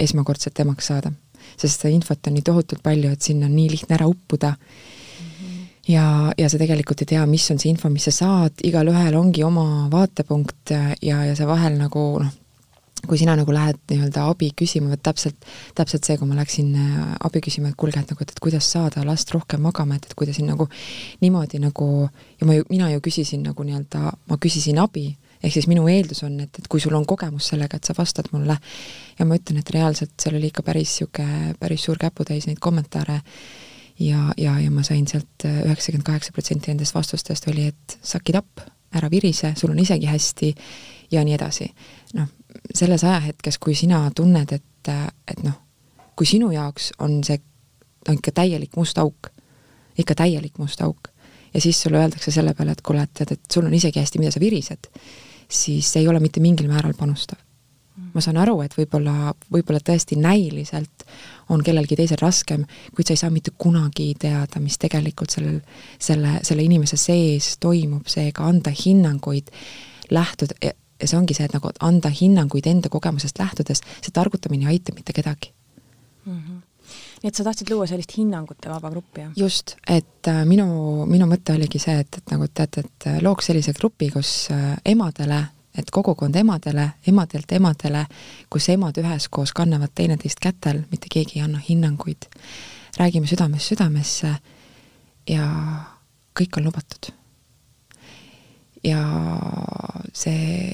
esmakordselt emaks saada. sest seda infot on nii tohutult palju, et sinna on nii lihtne ära uppuda mm. -hmm. ja, ja sa tegelikult ei tea, mis on see info, mis sa saad, igalühel ongi oma vaatepunkt ja, ja sa vahel nagu noh, kui sina nagu lähed nii-öelda abi küsima, vot täpselt, täpselt see, kui ma läksin äh, abi küsima, et kuulge, et nagu, et, et kuidas saada last rohkem magama, et, et kui ta siin nagu niimoodi nagu ja ma ju, mina ju küsisin nagu nii-öelda, ma küsisin abi ehk siis minu eeldus on, et, et kui sul on kogemus sellega, et sa vastad mulle ja ma ütlen, et reaalselt seal oli ikka päris niisugune, päris suur käputäis neid kommentaare ja, ja, ja ma sain sealt üheksakümmend kaheksa protsenti nendest vastustest oli, et suck it up, ära virise, sul on isegi hästi ja nii edasi. noh, selles ajahetkes, kui sina tunned, et, et noh, kui sinu jaoks on see no ikka täielik must auk, ikka täielik must auk, ja siis sulle öeldakse selle peale, et kuule, et tead, et sul on isegi hästi, mida sa virised, siis ei ole mitte mingil määral panustav. ma saan aru, et võib-olla, võib-olla tõesti näiliselt on kellelgi teisel raskem, kuid sa ei saa mitte kunagi teada, mis tegelikult sellel, selle, selle inimese sees toimub, seega anda hinnanguid, lähtuda, ja see ongi see, et nagu anda hinnanguid enda kogemusest lähtudes, see targutamine ei aita mitte kedagi mm. -hmm nii et sa tahtsid luua sellist hinnangute vaba gruppi, jah? just, et äh, minu, minu mõte oligi see, et, et nagu teate, et äh, looks sellise grupi, kus äh, emadele, et kogukond emadele, emadelt emadele, kus emad üheskoos kannavad teineteist kätel, mitte keegi ei anna hinnanguid, räägime südamest südamesse ja kõik on lubatud. ja see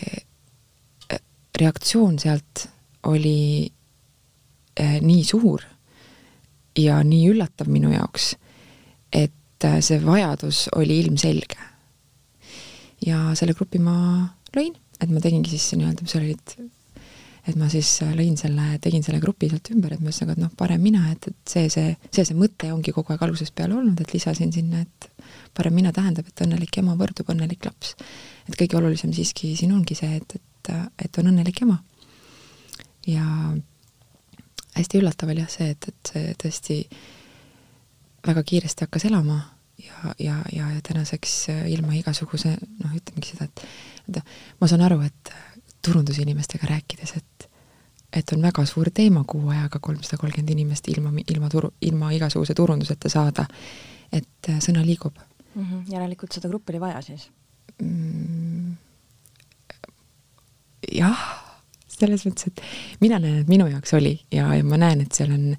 reaktsioon sealt oli äh, nii suur ja nii üllatav minu jaoks, et äh, see vajadus oli ilmselge. ja selle grupi ma lõin, et ma tegingi siis nii-öelda, mis olid, et ma siis äh, lõin selle, tegin selle grupi sealt ümber, et ma ühesõnaga, et noh, parem mina, et, et see, see, see, see mõte ongi kogu aeg algusest peale olnud, et lisasin sinna, et parem mina tähendab, et õnnelik ema võrdub õnnelik laps. et kõige olulisem siiski siin ongi see, et, et, et on õnnelik ema. ja hästi üllatav oli jah see, et, et see tõesti väga kiiresti hakkas elama ja, ja, ja, ja tänaseks ilma igasuguse noh, ütlemegi seda, et, ma saan aru, et turundusinimestega rääkides, et et on väga suur teema kuu ajaga kolmsada kolmkümmend inimest ilma, ilma turu, ilma igasuguse turunduseta saada, et sõna liigub mm. -hmm. järelikult seda gruppi oli vaja siis mm,? jah, selles mõttes, et mina näen, et minu jaoks oli ja, ja ma näen, et seal on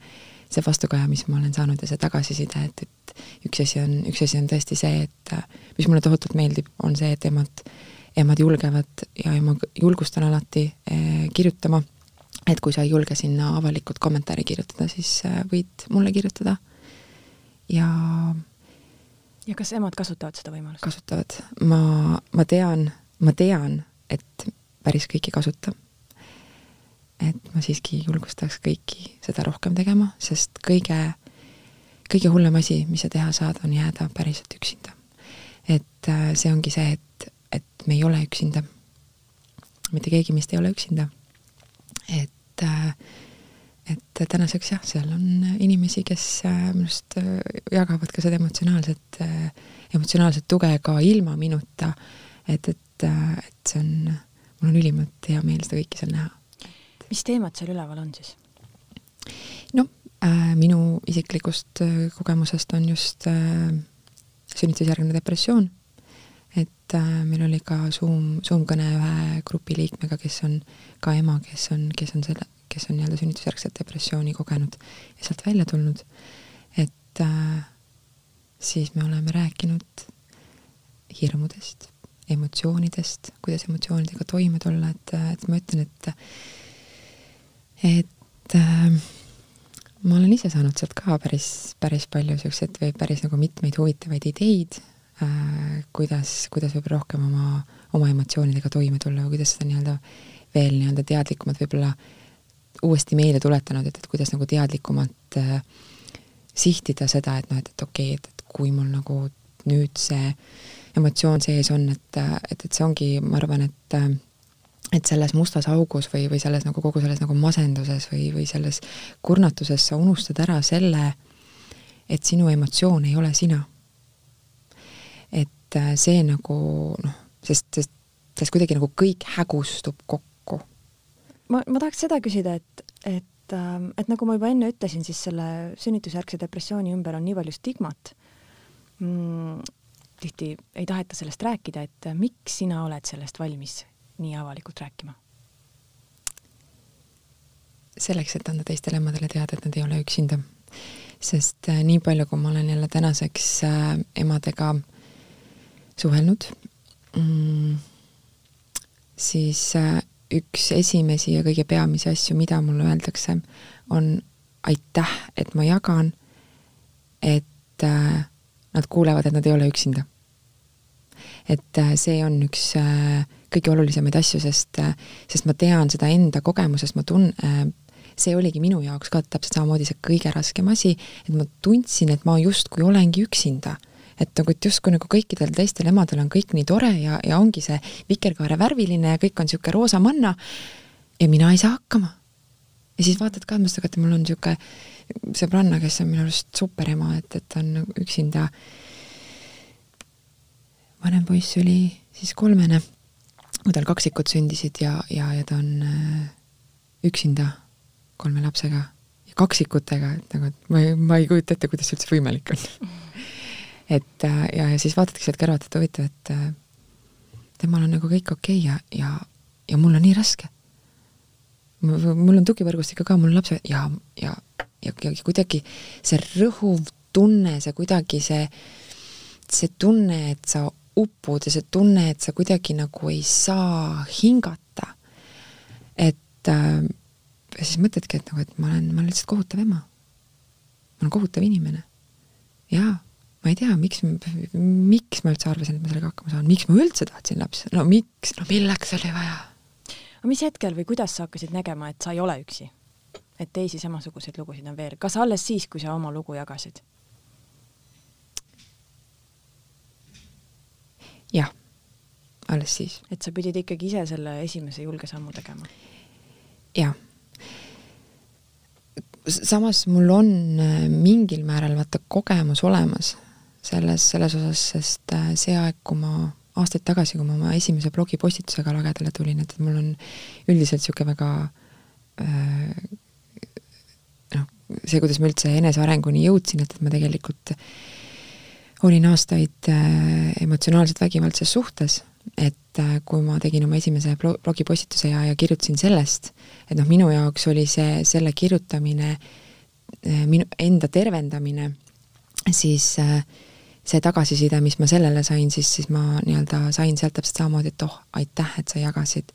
see vastukaja, mis ma olen saanud ja see tagasiside, et, et üks asi on, üks asi on tõesti see, et mis mulle tohutult meeldib, on see, et emad, emad julgevad ja ma julgustan alati eh, kirjutama, et kui sa ei julge sinna avalikult kommentaari kirjutada, siis eh, võid mulle kirjutada ja ja kas emad kasutavad seda võimalust? kasutavad. ma, ma tean, ma tean, et päris kõik ei kasuta. Et ma siiski julgustaks kõiki seda rohkem tegema, sest kõige, kõige hullem asi, mis sa teha saad, on jääda päriselt üksinda. et äh, see ongi see, et, et me ei ole üksinda. mitte keegi meist ei ole üksinda. et äh, et tänaseks jah, seal on inimesi, kes äh, minu arust jagavad ka seda emotsionaalset, emotsionaalset tuge ka ilma minuta. et, et, et see on, mul on ülimalt hea meel seda kõike seal näha. Mis teemad seal üleval on siis? noh äh,, minu isiklikust kogemusest on just äh, sünnitusjärgne depressioon. et äh, meil oli ka Zoom, Zoom kõne ühe grupi liikmega, kes on ka ema, kes on, kes on selle kes on nii-öelda sünnitusjärgset depressiooni kogenud ja sealt välja tulnud, et äh, siis me oleme rääkinud hirmudest, emotsioonidest, kuidas emotsioonidega toime tulla, et, et ma ütlen, et et äh, ma olen ise saanud sealt ka päris, päris palju niisuguseid või päris nagu mitmeid huvitavaid ideid äh,, kuidas, kuidas võib-olla rohkem oma, oma emotsioonidega toime tulla või kuidas seda nii-öelda veel nii-öelda teadlikumalt võib-olla uuesti meelde tuletanud, et, et kuidas nagu teadlikumalt äh, sihtida seda, et noh, et, et okei okay,, et, et kui mul nagu nüüd see emotsioon sees on, et, et, et see ongi, ma arvan, et et selles mustas augus või, või selles nagu kogu selles nagu masenduses või, või selles kurnatuses sa unustad ära selle, et sinu emotsioon ei ole sina. et äh, see nagu noh, sest, sest, sest kuidagi nagu kõik hägustub kokku ma, ma tahaks seda küsida, et, et, ähm, et nagu ma juba enne ütlesin, siis selle sünnitusjärgse depressiooni ümber on nii palju stigmat mm,. tihti ei taheta sellest rääkida, et miks sina oled sellest valmis nii avalikult rääkima? selleks, et anda teistele emadele teada, et nad ei ole üksinda. sest äh, nii palju, kui ma olen jälle tänaseks äh, emadega suhelnud mm,, siis äh, üks esimesi ja kõige peamisi asju, mida mulle öeldakse, on aitäh, et ma jagan, et nad kuulevad, et nad ei ole üksinda. Et äh, see on üks äh, kõige olulisemaid asju, sest äh,, sest ma tean seda enda kogemusest, ma tun- äh,, see oligi minu jaoks ka täpselt samamoodi see kõige raskem asi, et ma tundsin, et ma justkui olengi üksinda et nagu, et justkui nagu kõikidel teistel emadel on kõik nii tore ja, ja ongi see vikerkaare värviline ja kõik on niisugune roosa manna ja mina ei saa hakkama. ja siis vaatad ka, mõtled, et mul on niisugune sõbranna, kes on minu arust super ema, et, et on üksinda. Vanem poiss oli siis kolmene, kui tal kaksikud sündisid ja, ja, ja ta on äh, üksinda kolme lapsega ja kaksikutega, et nagu, et ma ei, ma ei kujuta ette, kuidas see üldse võimalik on <laughs> et äh, ja, ja siis vaatadki sealt kõrvalt, et huvitav, et äh, temal on nagu kõik okei okay ja, ja, ja mul on nii raske. mul on tugivõrgustik ka, mul on lapsed ja, ja, ja, ja kuidagi see rõhuv tunne, see kuidagi see, see tunne, et sa upud ja see tunne, et sa kuidagi nagu ei saa hingata. et äh, siis mõtledki, et nagu, et ma olen, ma olen lihtsalt kohutav ema. ma olen kohutav inimene. jaa, ma ei tea, miks, miks ma üldse arvasin, et ma sellega hakkama saan, miks ma üldse tahtsin lapsi, no miks, no milleks oli vaja? aga mis hetkel või kuidas sa hakkasid nägema, et sa ei ole üksi? et teisi samasuguseid lugusid on veel, kas alles siis, kui sa oma lugu jagasid? Jah, alles siis. et sa pidid ikkagi ise selle esimese julge sammu tegema? jah. samas mul on äh, mingil määral vaata kogemus olemas selles, selles osas, sest äh, see aeg, kui ma aastaid tagasi, kui ma oma esimese blogipostitusega lagedale tulin, et mul on üldiselt niisugune väga äh, noh, see, kuidas ma üldse enesearenguni jõudsin, et, et ma tegelikult olin aastaid äh, emotsionaalselt vägivaldses suhtes, et äh, kui ma tegin oma esimese blogipostituse ja, ja kirjutasin sellest, et noh, minu jaoks oli see, selle kirjutamine äh,, minu enda tervendamine, siis see tagasiside, mis ma sellele sain, siis, siis ma nii-öelda sain sealt täpselt samamoodi, et oh, aitäh, et sa jagasid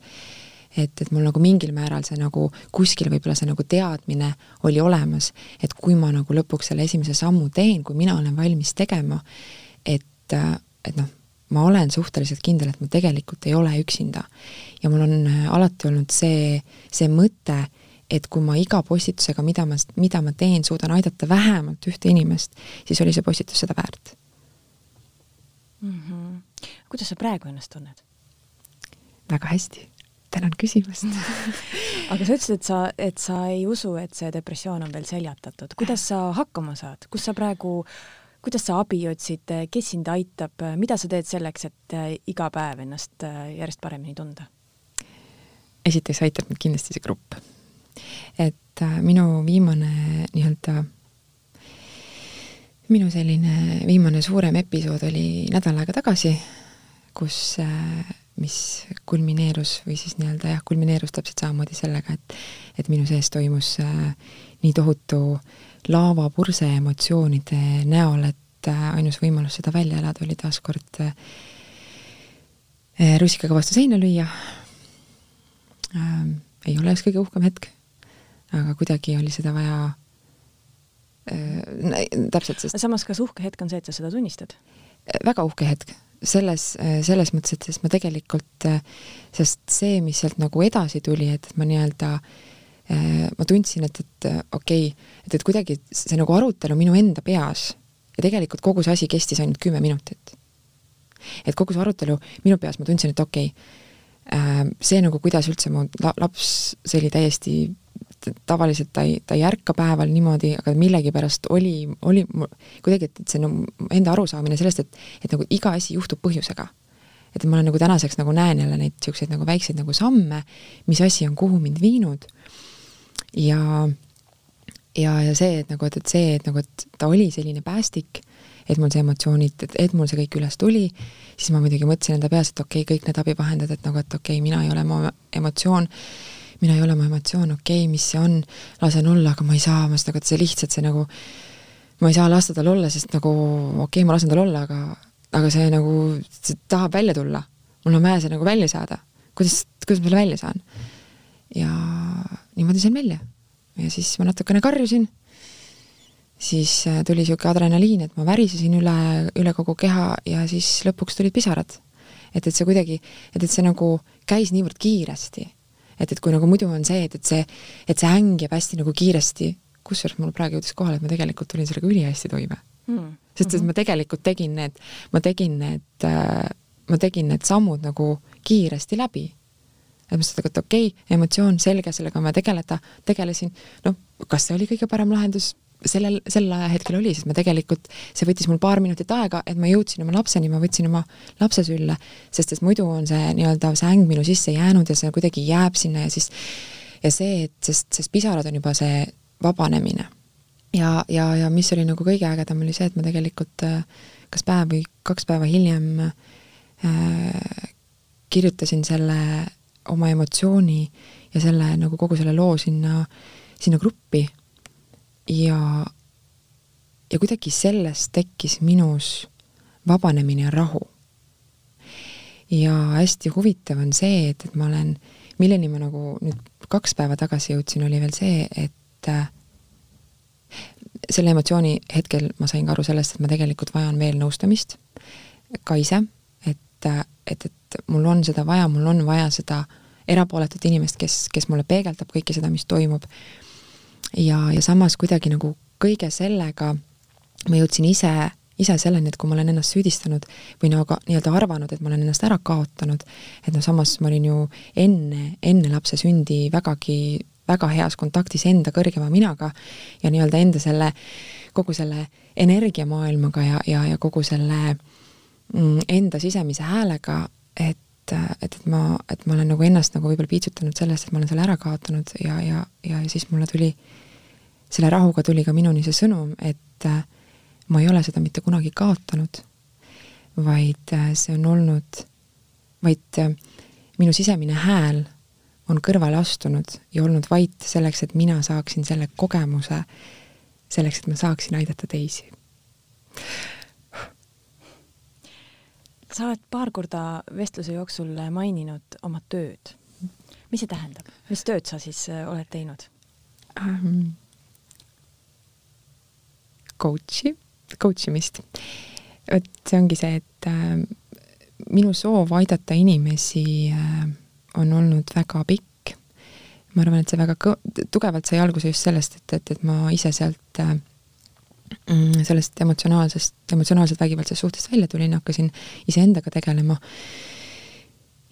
et, et mul nagu mingil määral see nagu kuskil võib-olla see nagu teadmine oli olemas, et kui ma nagu lõpuks selle esimese sammu teen, kui mina olen valmis tegema, et, et noh, ma olen suhteliselt kindel, et ma tegelikult ei ole üksinda. ja mul on alati olnud see, see mõte, et kui ma iga postitusega, mida ma, mida ma teen, suudan aidata vähemalt ühte inimest, siis oli see postitus seda väärt mm. -hmm. kuidas sa praegu ennast tunned? väga hästi tänan küsimast <laughs> aga sa ütlesid, et sa, et sa ei usu, et see depressioon on veel seljatatud. kuidas sa hakkama saad, kus sa praegu, kuidas sa abi otsid, kes sind aitab, mida sa teed selleks, et äh, iga päev ennast äh, järjest paremini tunda? esiteks aitab mind kindlasti see grupp. et äh, minu viimane nii-öelda minu selline viimane suurem episood oli nädal aega tagasi, kus äh, mis kulmineerus või siis nii-öelda jah, kulmineerus täpselt samamoodi sellega, et et minu sees toimus äh, nii tohutu laavapurse emotsioonide näol, et äh, ainus võimalus seda välja elada oli taaskord äh, rusikaga vastu seina lüüa äh,. ei ole just kõige uhkem hetk, aga kuidagi oli seda vaja äh, täpselt, sest samas, kas uhke hetk on see, et sa seda tunnistad? väga uhke hetk selles, selles mõttes, et sest ma tegelikult, sest see, mis sealt nagu edasi tuli, et ma nii-öelda ma tundsin, et, et okei okay,, et, et kuidagi see nagu arutelu minu enda peas ja tegelikult kogu see asi kestis ainult kümme minutit. et kogu see arutelu minu peas ma tundsin, et okei okay,, see nagu, kuidas üldse mu laps, see oli täiesti tavaliselt ta ei, ta ei ärka päeval niimoodi, aga millegipärast oli, oli kuidagi, et, et see no enda arusaamine sellest, et, et nagu iga asi juhtub põhjusega. et ma olen nagu tänaseks nagu näen jälle neid niisuguseid nagu väikseid nagu samme, mis asi on kuhu mind viinud ja ja, ja see, et nagu, et, et see, et nagu, et ta oli selline päästik, et mul see emotsioonid, et, et mul see kõik üles tuli, siis ma muidugi mõtlesin enda peas, et okei okay,, kõik need abivahendid, et nagu, et okei okay,, mina ei ole mu emotsioon, mina ei ole mu emotsioon, okei okay,, mis see on, lasen olla, aga ma ei saa, ma seda, et see lihtsalt see nagu, ma ei saa lasta tal olla, sest nagu okei okay,, ma lasen tal olla, aga, aga see nagu, see tahab välja tulla. mul on vaja see nagu välja saada. kuidas, kuidas ma selle välja saan? ja niimoodi sain välja. ja siis ma natukene karjusin, siis äh, tuli niisugune adrenaliin, et ma värisesin üle, üle kogu keha ja siis lõpuks tulid pisarad. et, et see kuidagi, et, et see nagu käis niivõrd kiiresti et, et kui nagu muidu on see, et, et see, et see äng jääb hästi nagu kiiresti, kusjuures mul praegu jõudis kohale, et ma tegelikult tulin sellega ülihästi toime mm.. sest et mhm. ma tegelikult tegin need, ma tegin need äh,, ma tegin need sammud nagu kiiresti läbi. et ma mõtlesin, et okei okay,, emotsioon selge, sellega on vaja tegeleda, tegelesin, noh, kas see oli kõige parem lahendus, sellel, sel ajahetkel oli, sest ma tegelikult, see võttis mul paar minutit aega, et ma jõudsin oma lapseni, ma võtsin oma lapse sülle, sest et muidu on see nii-öelda see äng minu sisse jäänud ja see kuidagi jääb sinna ja siis ja see, et sest, sest pisarad on juba see vabanemine. ja, ja, ja mis oli nagu kõige ägedam, oli see, et ma tegelikult kas päev või kaks päeva hiljem äh, kirjutasin selle oma emotsiooni ja selle nagu kogu selle loo sinna, sinna gruppi ja, ja kuidagi sellest tekkis minus vabanemine ja rahu. ja hästi huvitav on see, et, et ma olen, milleni ma nagu nüüd kaks päeva tagasi jõudsin, oli veel see, et selle emotsiooni hetkel ma sain ka aru sellest, et ma tegelikult vajan veel nõustamist, ka ise, et, et, et mul on seda vaja, mul on vaja seda erapooletut inimest, kes, kes mulle peegeldab kõike seda, mis toimub. Ja, ja samas kuidagi nagu kõige sellega ma jõudsin ise, ise selleni, et kui ma olen ennast süüdistanud või nagu nii-öelda arvanud, et ma olen ennast ära kaotanud, et noh, samas ma olin ju enne, enne lapse sündi vägagi väga heas kontaktis enda kõrgema minaga ja nii-öelda enda selle, kogu selle energiamaailmaga ja, ja, ja kogu selle mm, enda sisemise häälega, et, et, et ma, et ma olen nagu ennast nagu võib-olla piitsutanud sellest, et ma olen selle ära kaotanud ja, ja, ja siis mulle tuli, selle rahuga tuli ka minuni see sõnum, et ma ei ole seda mitte kunagi kaotanud, vaid see on olnud, vaid minu sisemine hääl on kõrvale astunud ja olnud vait selleks, et mina saaksin selle kogemuse, selleks, et ma saaksin aidata teisi. sa oled paar korda vestluse jooksul maininud oma tööd. mis see tähendab, mis tööd sa siis äh, oled teinud um,? Coach'i, coach imist. vot see ongi see, et äh, minu soov aidata inimesi äh, on olnud väga pikk. ma arvan, et see väga kõ-, tugevalt sai alguse just sellest, et, et, et ma ise sealt äh, mm, sellest emotsionaalsest, emotsionaalselt vägivaldsest suhtest välja tulin, hakkasin iseendaga tegelema.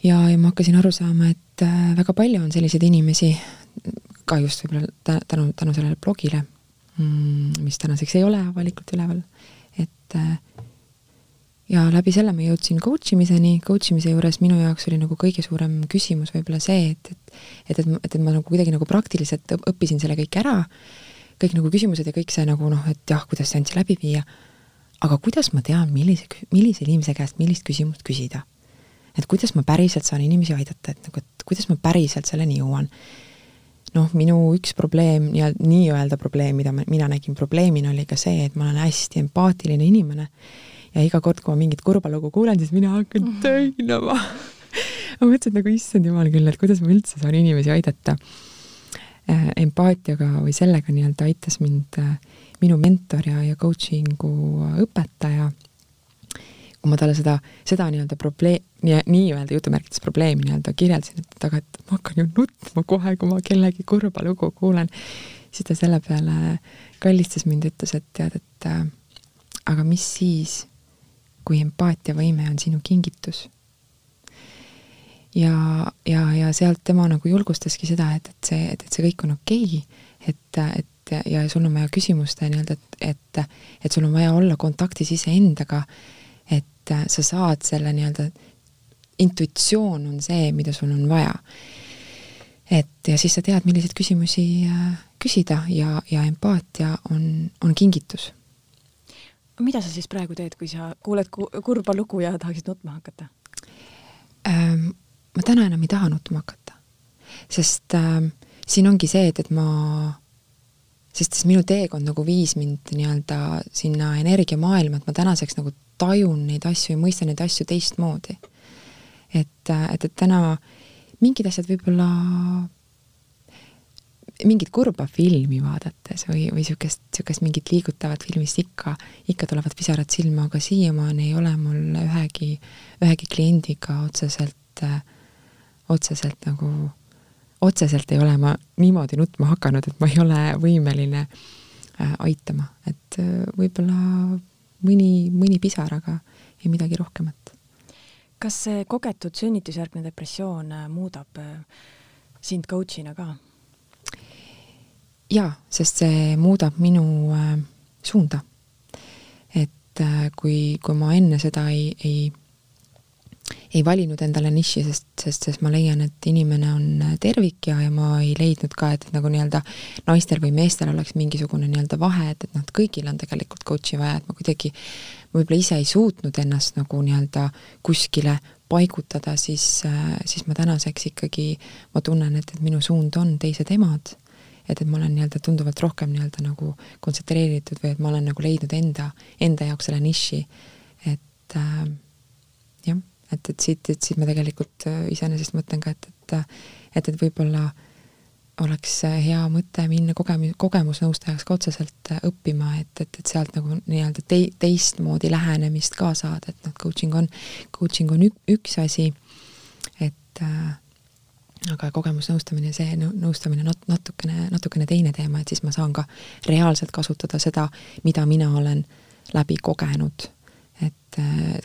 ja, ja ma hakkasin aru saama, et äh, väga palju on selliseid inimesi, ka just võib-olla tänu, tänu sellele blogile, mis tänaseks ei ole avalikult üleval, et äh, ja läbi selle ma jõudsin coach imiseni, coach imise juures minu jaoks oli nagu kõige suurem küsimus võib-olla see, et, et et, et, et, et ma nagu kuidagi nagu praktiliselt õppisin selle kõik ära, kõik nagu küsimused ja kõik see nagu noh, et jah, kuidas seanssi läbi viia, aga kuidas ma tean, millise, millise inimese käest millist küsimust küsida? et kuidas ma päriselt saan inimesi aidata, et nagu, et kuidas ma päriselt selleni jõuan? Noh, minu üks probleem ja nii-öelda probleem, mida ma, mina nägin probleemina, oli ka see, et ma olen hästi empaatiline inimene ja iga kord, kui ma mingit kurba lugu kuulen, siis mina hakkan mhm. töinama <laughs> ma mõtlesin, nagu issand jumal küll, et kuidas ma üldse saan inimesi aidata. Äh, empaatiaga või sellega nii-öelda aitas mind äh, minu mentor ja, ja coaching'u õpetaja. Kui ma talle seda, seda nii-öelda probleem, nii-öelda jutumärkides probleemi nii-öelda kirjeldasin, et aga et ma hakkan ju nutma kohe, kui ma kellegi kurba lugu kuulen, siis ta selle peale kallistas mind, ütles, et tead, et äh, aga mis siis, kui empaatiavõime on sinu kingitus. ja, ja, ja sealt tema nagu julgustaski seda, et, et see, et, et see kõik on okei okay,, et, et ja sul on vaja küsimuste nii-öelda, et, et, et sul on vaja olla kontaktis iseendaga, et sa saad selle nii-öelda, intuitsioon on see, mida sul on vaja. et ja siis sa tead, milliseid küsimusi äh, küsida ja, ja empaatia on, on kingitus mida sa siis praegu teed, kui sa kuuled kurba lugu ja tahaksid nutma hakata ähm,? ma täna enam ei taha nutma hakata, sest ähm, siin ongi see, et, et ma, sest siis minu teekond nagu viis mind nii-öelda sinna energiamaailma, et ma tänaseks nagu tajun neid asju ja mõistan neid asju teistmoodi. et, et, et täna mingid asjad võib-olla mingit kurba filmi vaadates või, või niisugust, niisugust mingit liigutavat filmist ikka, ikka tulevad pisarad silma, aga siiamaani ei ole mul ühegi, ühegi kliendiga otseselt, otseselt nagu, otseselt ei ole ma niimoodi nutma hakanud, et ma ei ole võimeline äh, aitama, et äh, võib-olla mõni, mõni pisar, aga ei midagi rohkemat. kas see kogetud sünnitusjärgne depressioon äh, muudab sind coach'ina ka? jaa, sest see muudab minu äh, suunda. et äh, kui, kui ma enne seda ei, ei ei valinud endale niši, sest, sest, sest ma leian, et inimene on äh, tervik ja, ja ma ei leidnud ka, et, et nagu nii-öelda naistel või meestel oleks mingisugune nii-öelda vahe, et, et noh, et kõigil on tegelikult coach'i vaja, et ma kuidagi võib-olla ise ei suutnud ennast nagu nii-öelda kuskile paigutada, siis, äh, siis ma tänaseks ikkagi, ma tunnen, et, et minu suund on teised emad et, et ma olen nii-öelda tunduvalt rohkem nii-öelda nagu kontsentreeritud või et ma olen nagu leidnud enda, enda jaoks selle niši. et äh, jah, et, et siit, et siit ma tegelikult äh, iseenesest mõtlen ka, et, et et, et võib-olla oleks hea mõte minna kogemus, kogemusnõustajaks ka otseselt õppima, et, et, et sealt nagu nii-öelda tei-, teistmoodi lähenemist ka saada, et noh, coaching on, coaching on ük, üks asi, et äh, aga kogemusnõustamine, see nõustamine nat-, natukene, natukene teine teema, et siis ma saan ka reaalselt kasutada seda, mida mina olen läbi kogenud. Et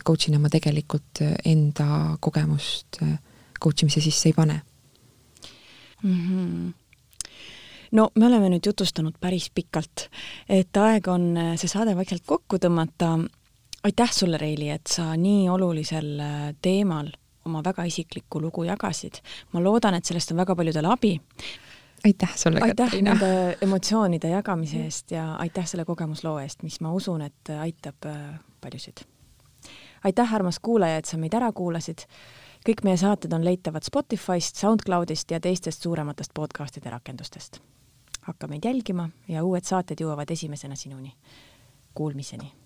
coach ina ma tegelikult enda kogemust coach imise sisse ei pane mm. -hmm no me oleme nüüd jutustanud päris pikalt, et aeg on see saade vaikselt kokku tõmmata. aitäh sulle, Reili, et sa nii olulisel teemal oma väga isiklikku lugu jagasid. ma loodan, et sellest on väga paljudele abi. aitäh sulle, aitäh Katariina. nende emotsioonide jagamise eest ja aitäh selle kogemusloo eest, mis ma usun, et aitab äh, paljusid. aitäh, armas kuulaja, et sa meid ära kuulasid. kõik meie saated on leitavad Spotify'st, SoundCloudist ja teistest suurematest podcastide rakendustest. hakka meid jälgima ja uued saated jõuavad esimesena sinuni. Kuulmiseni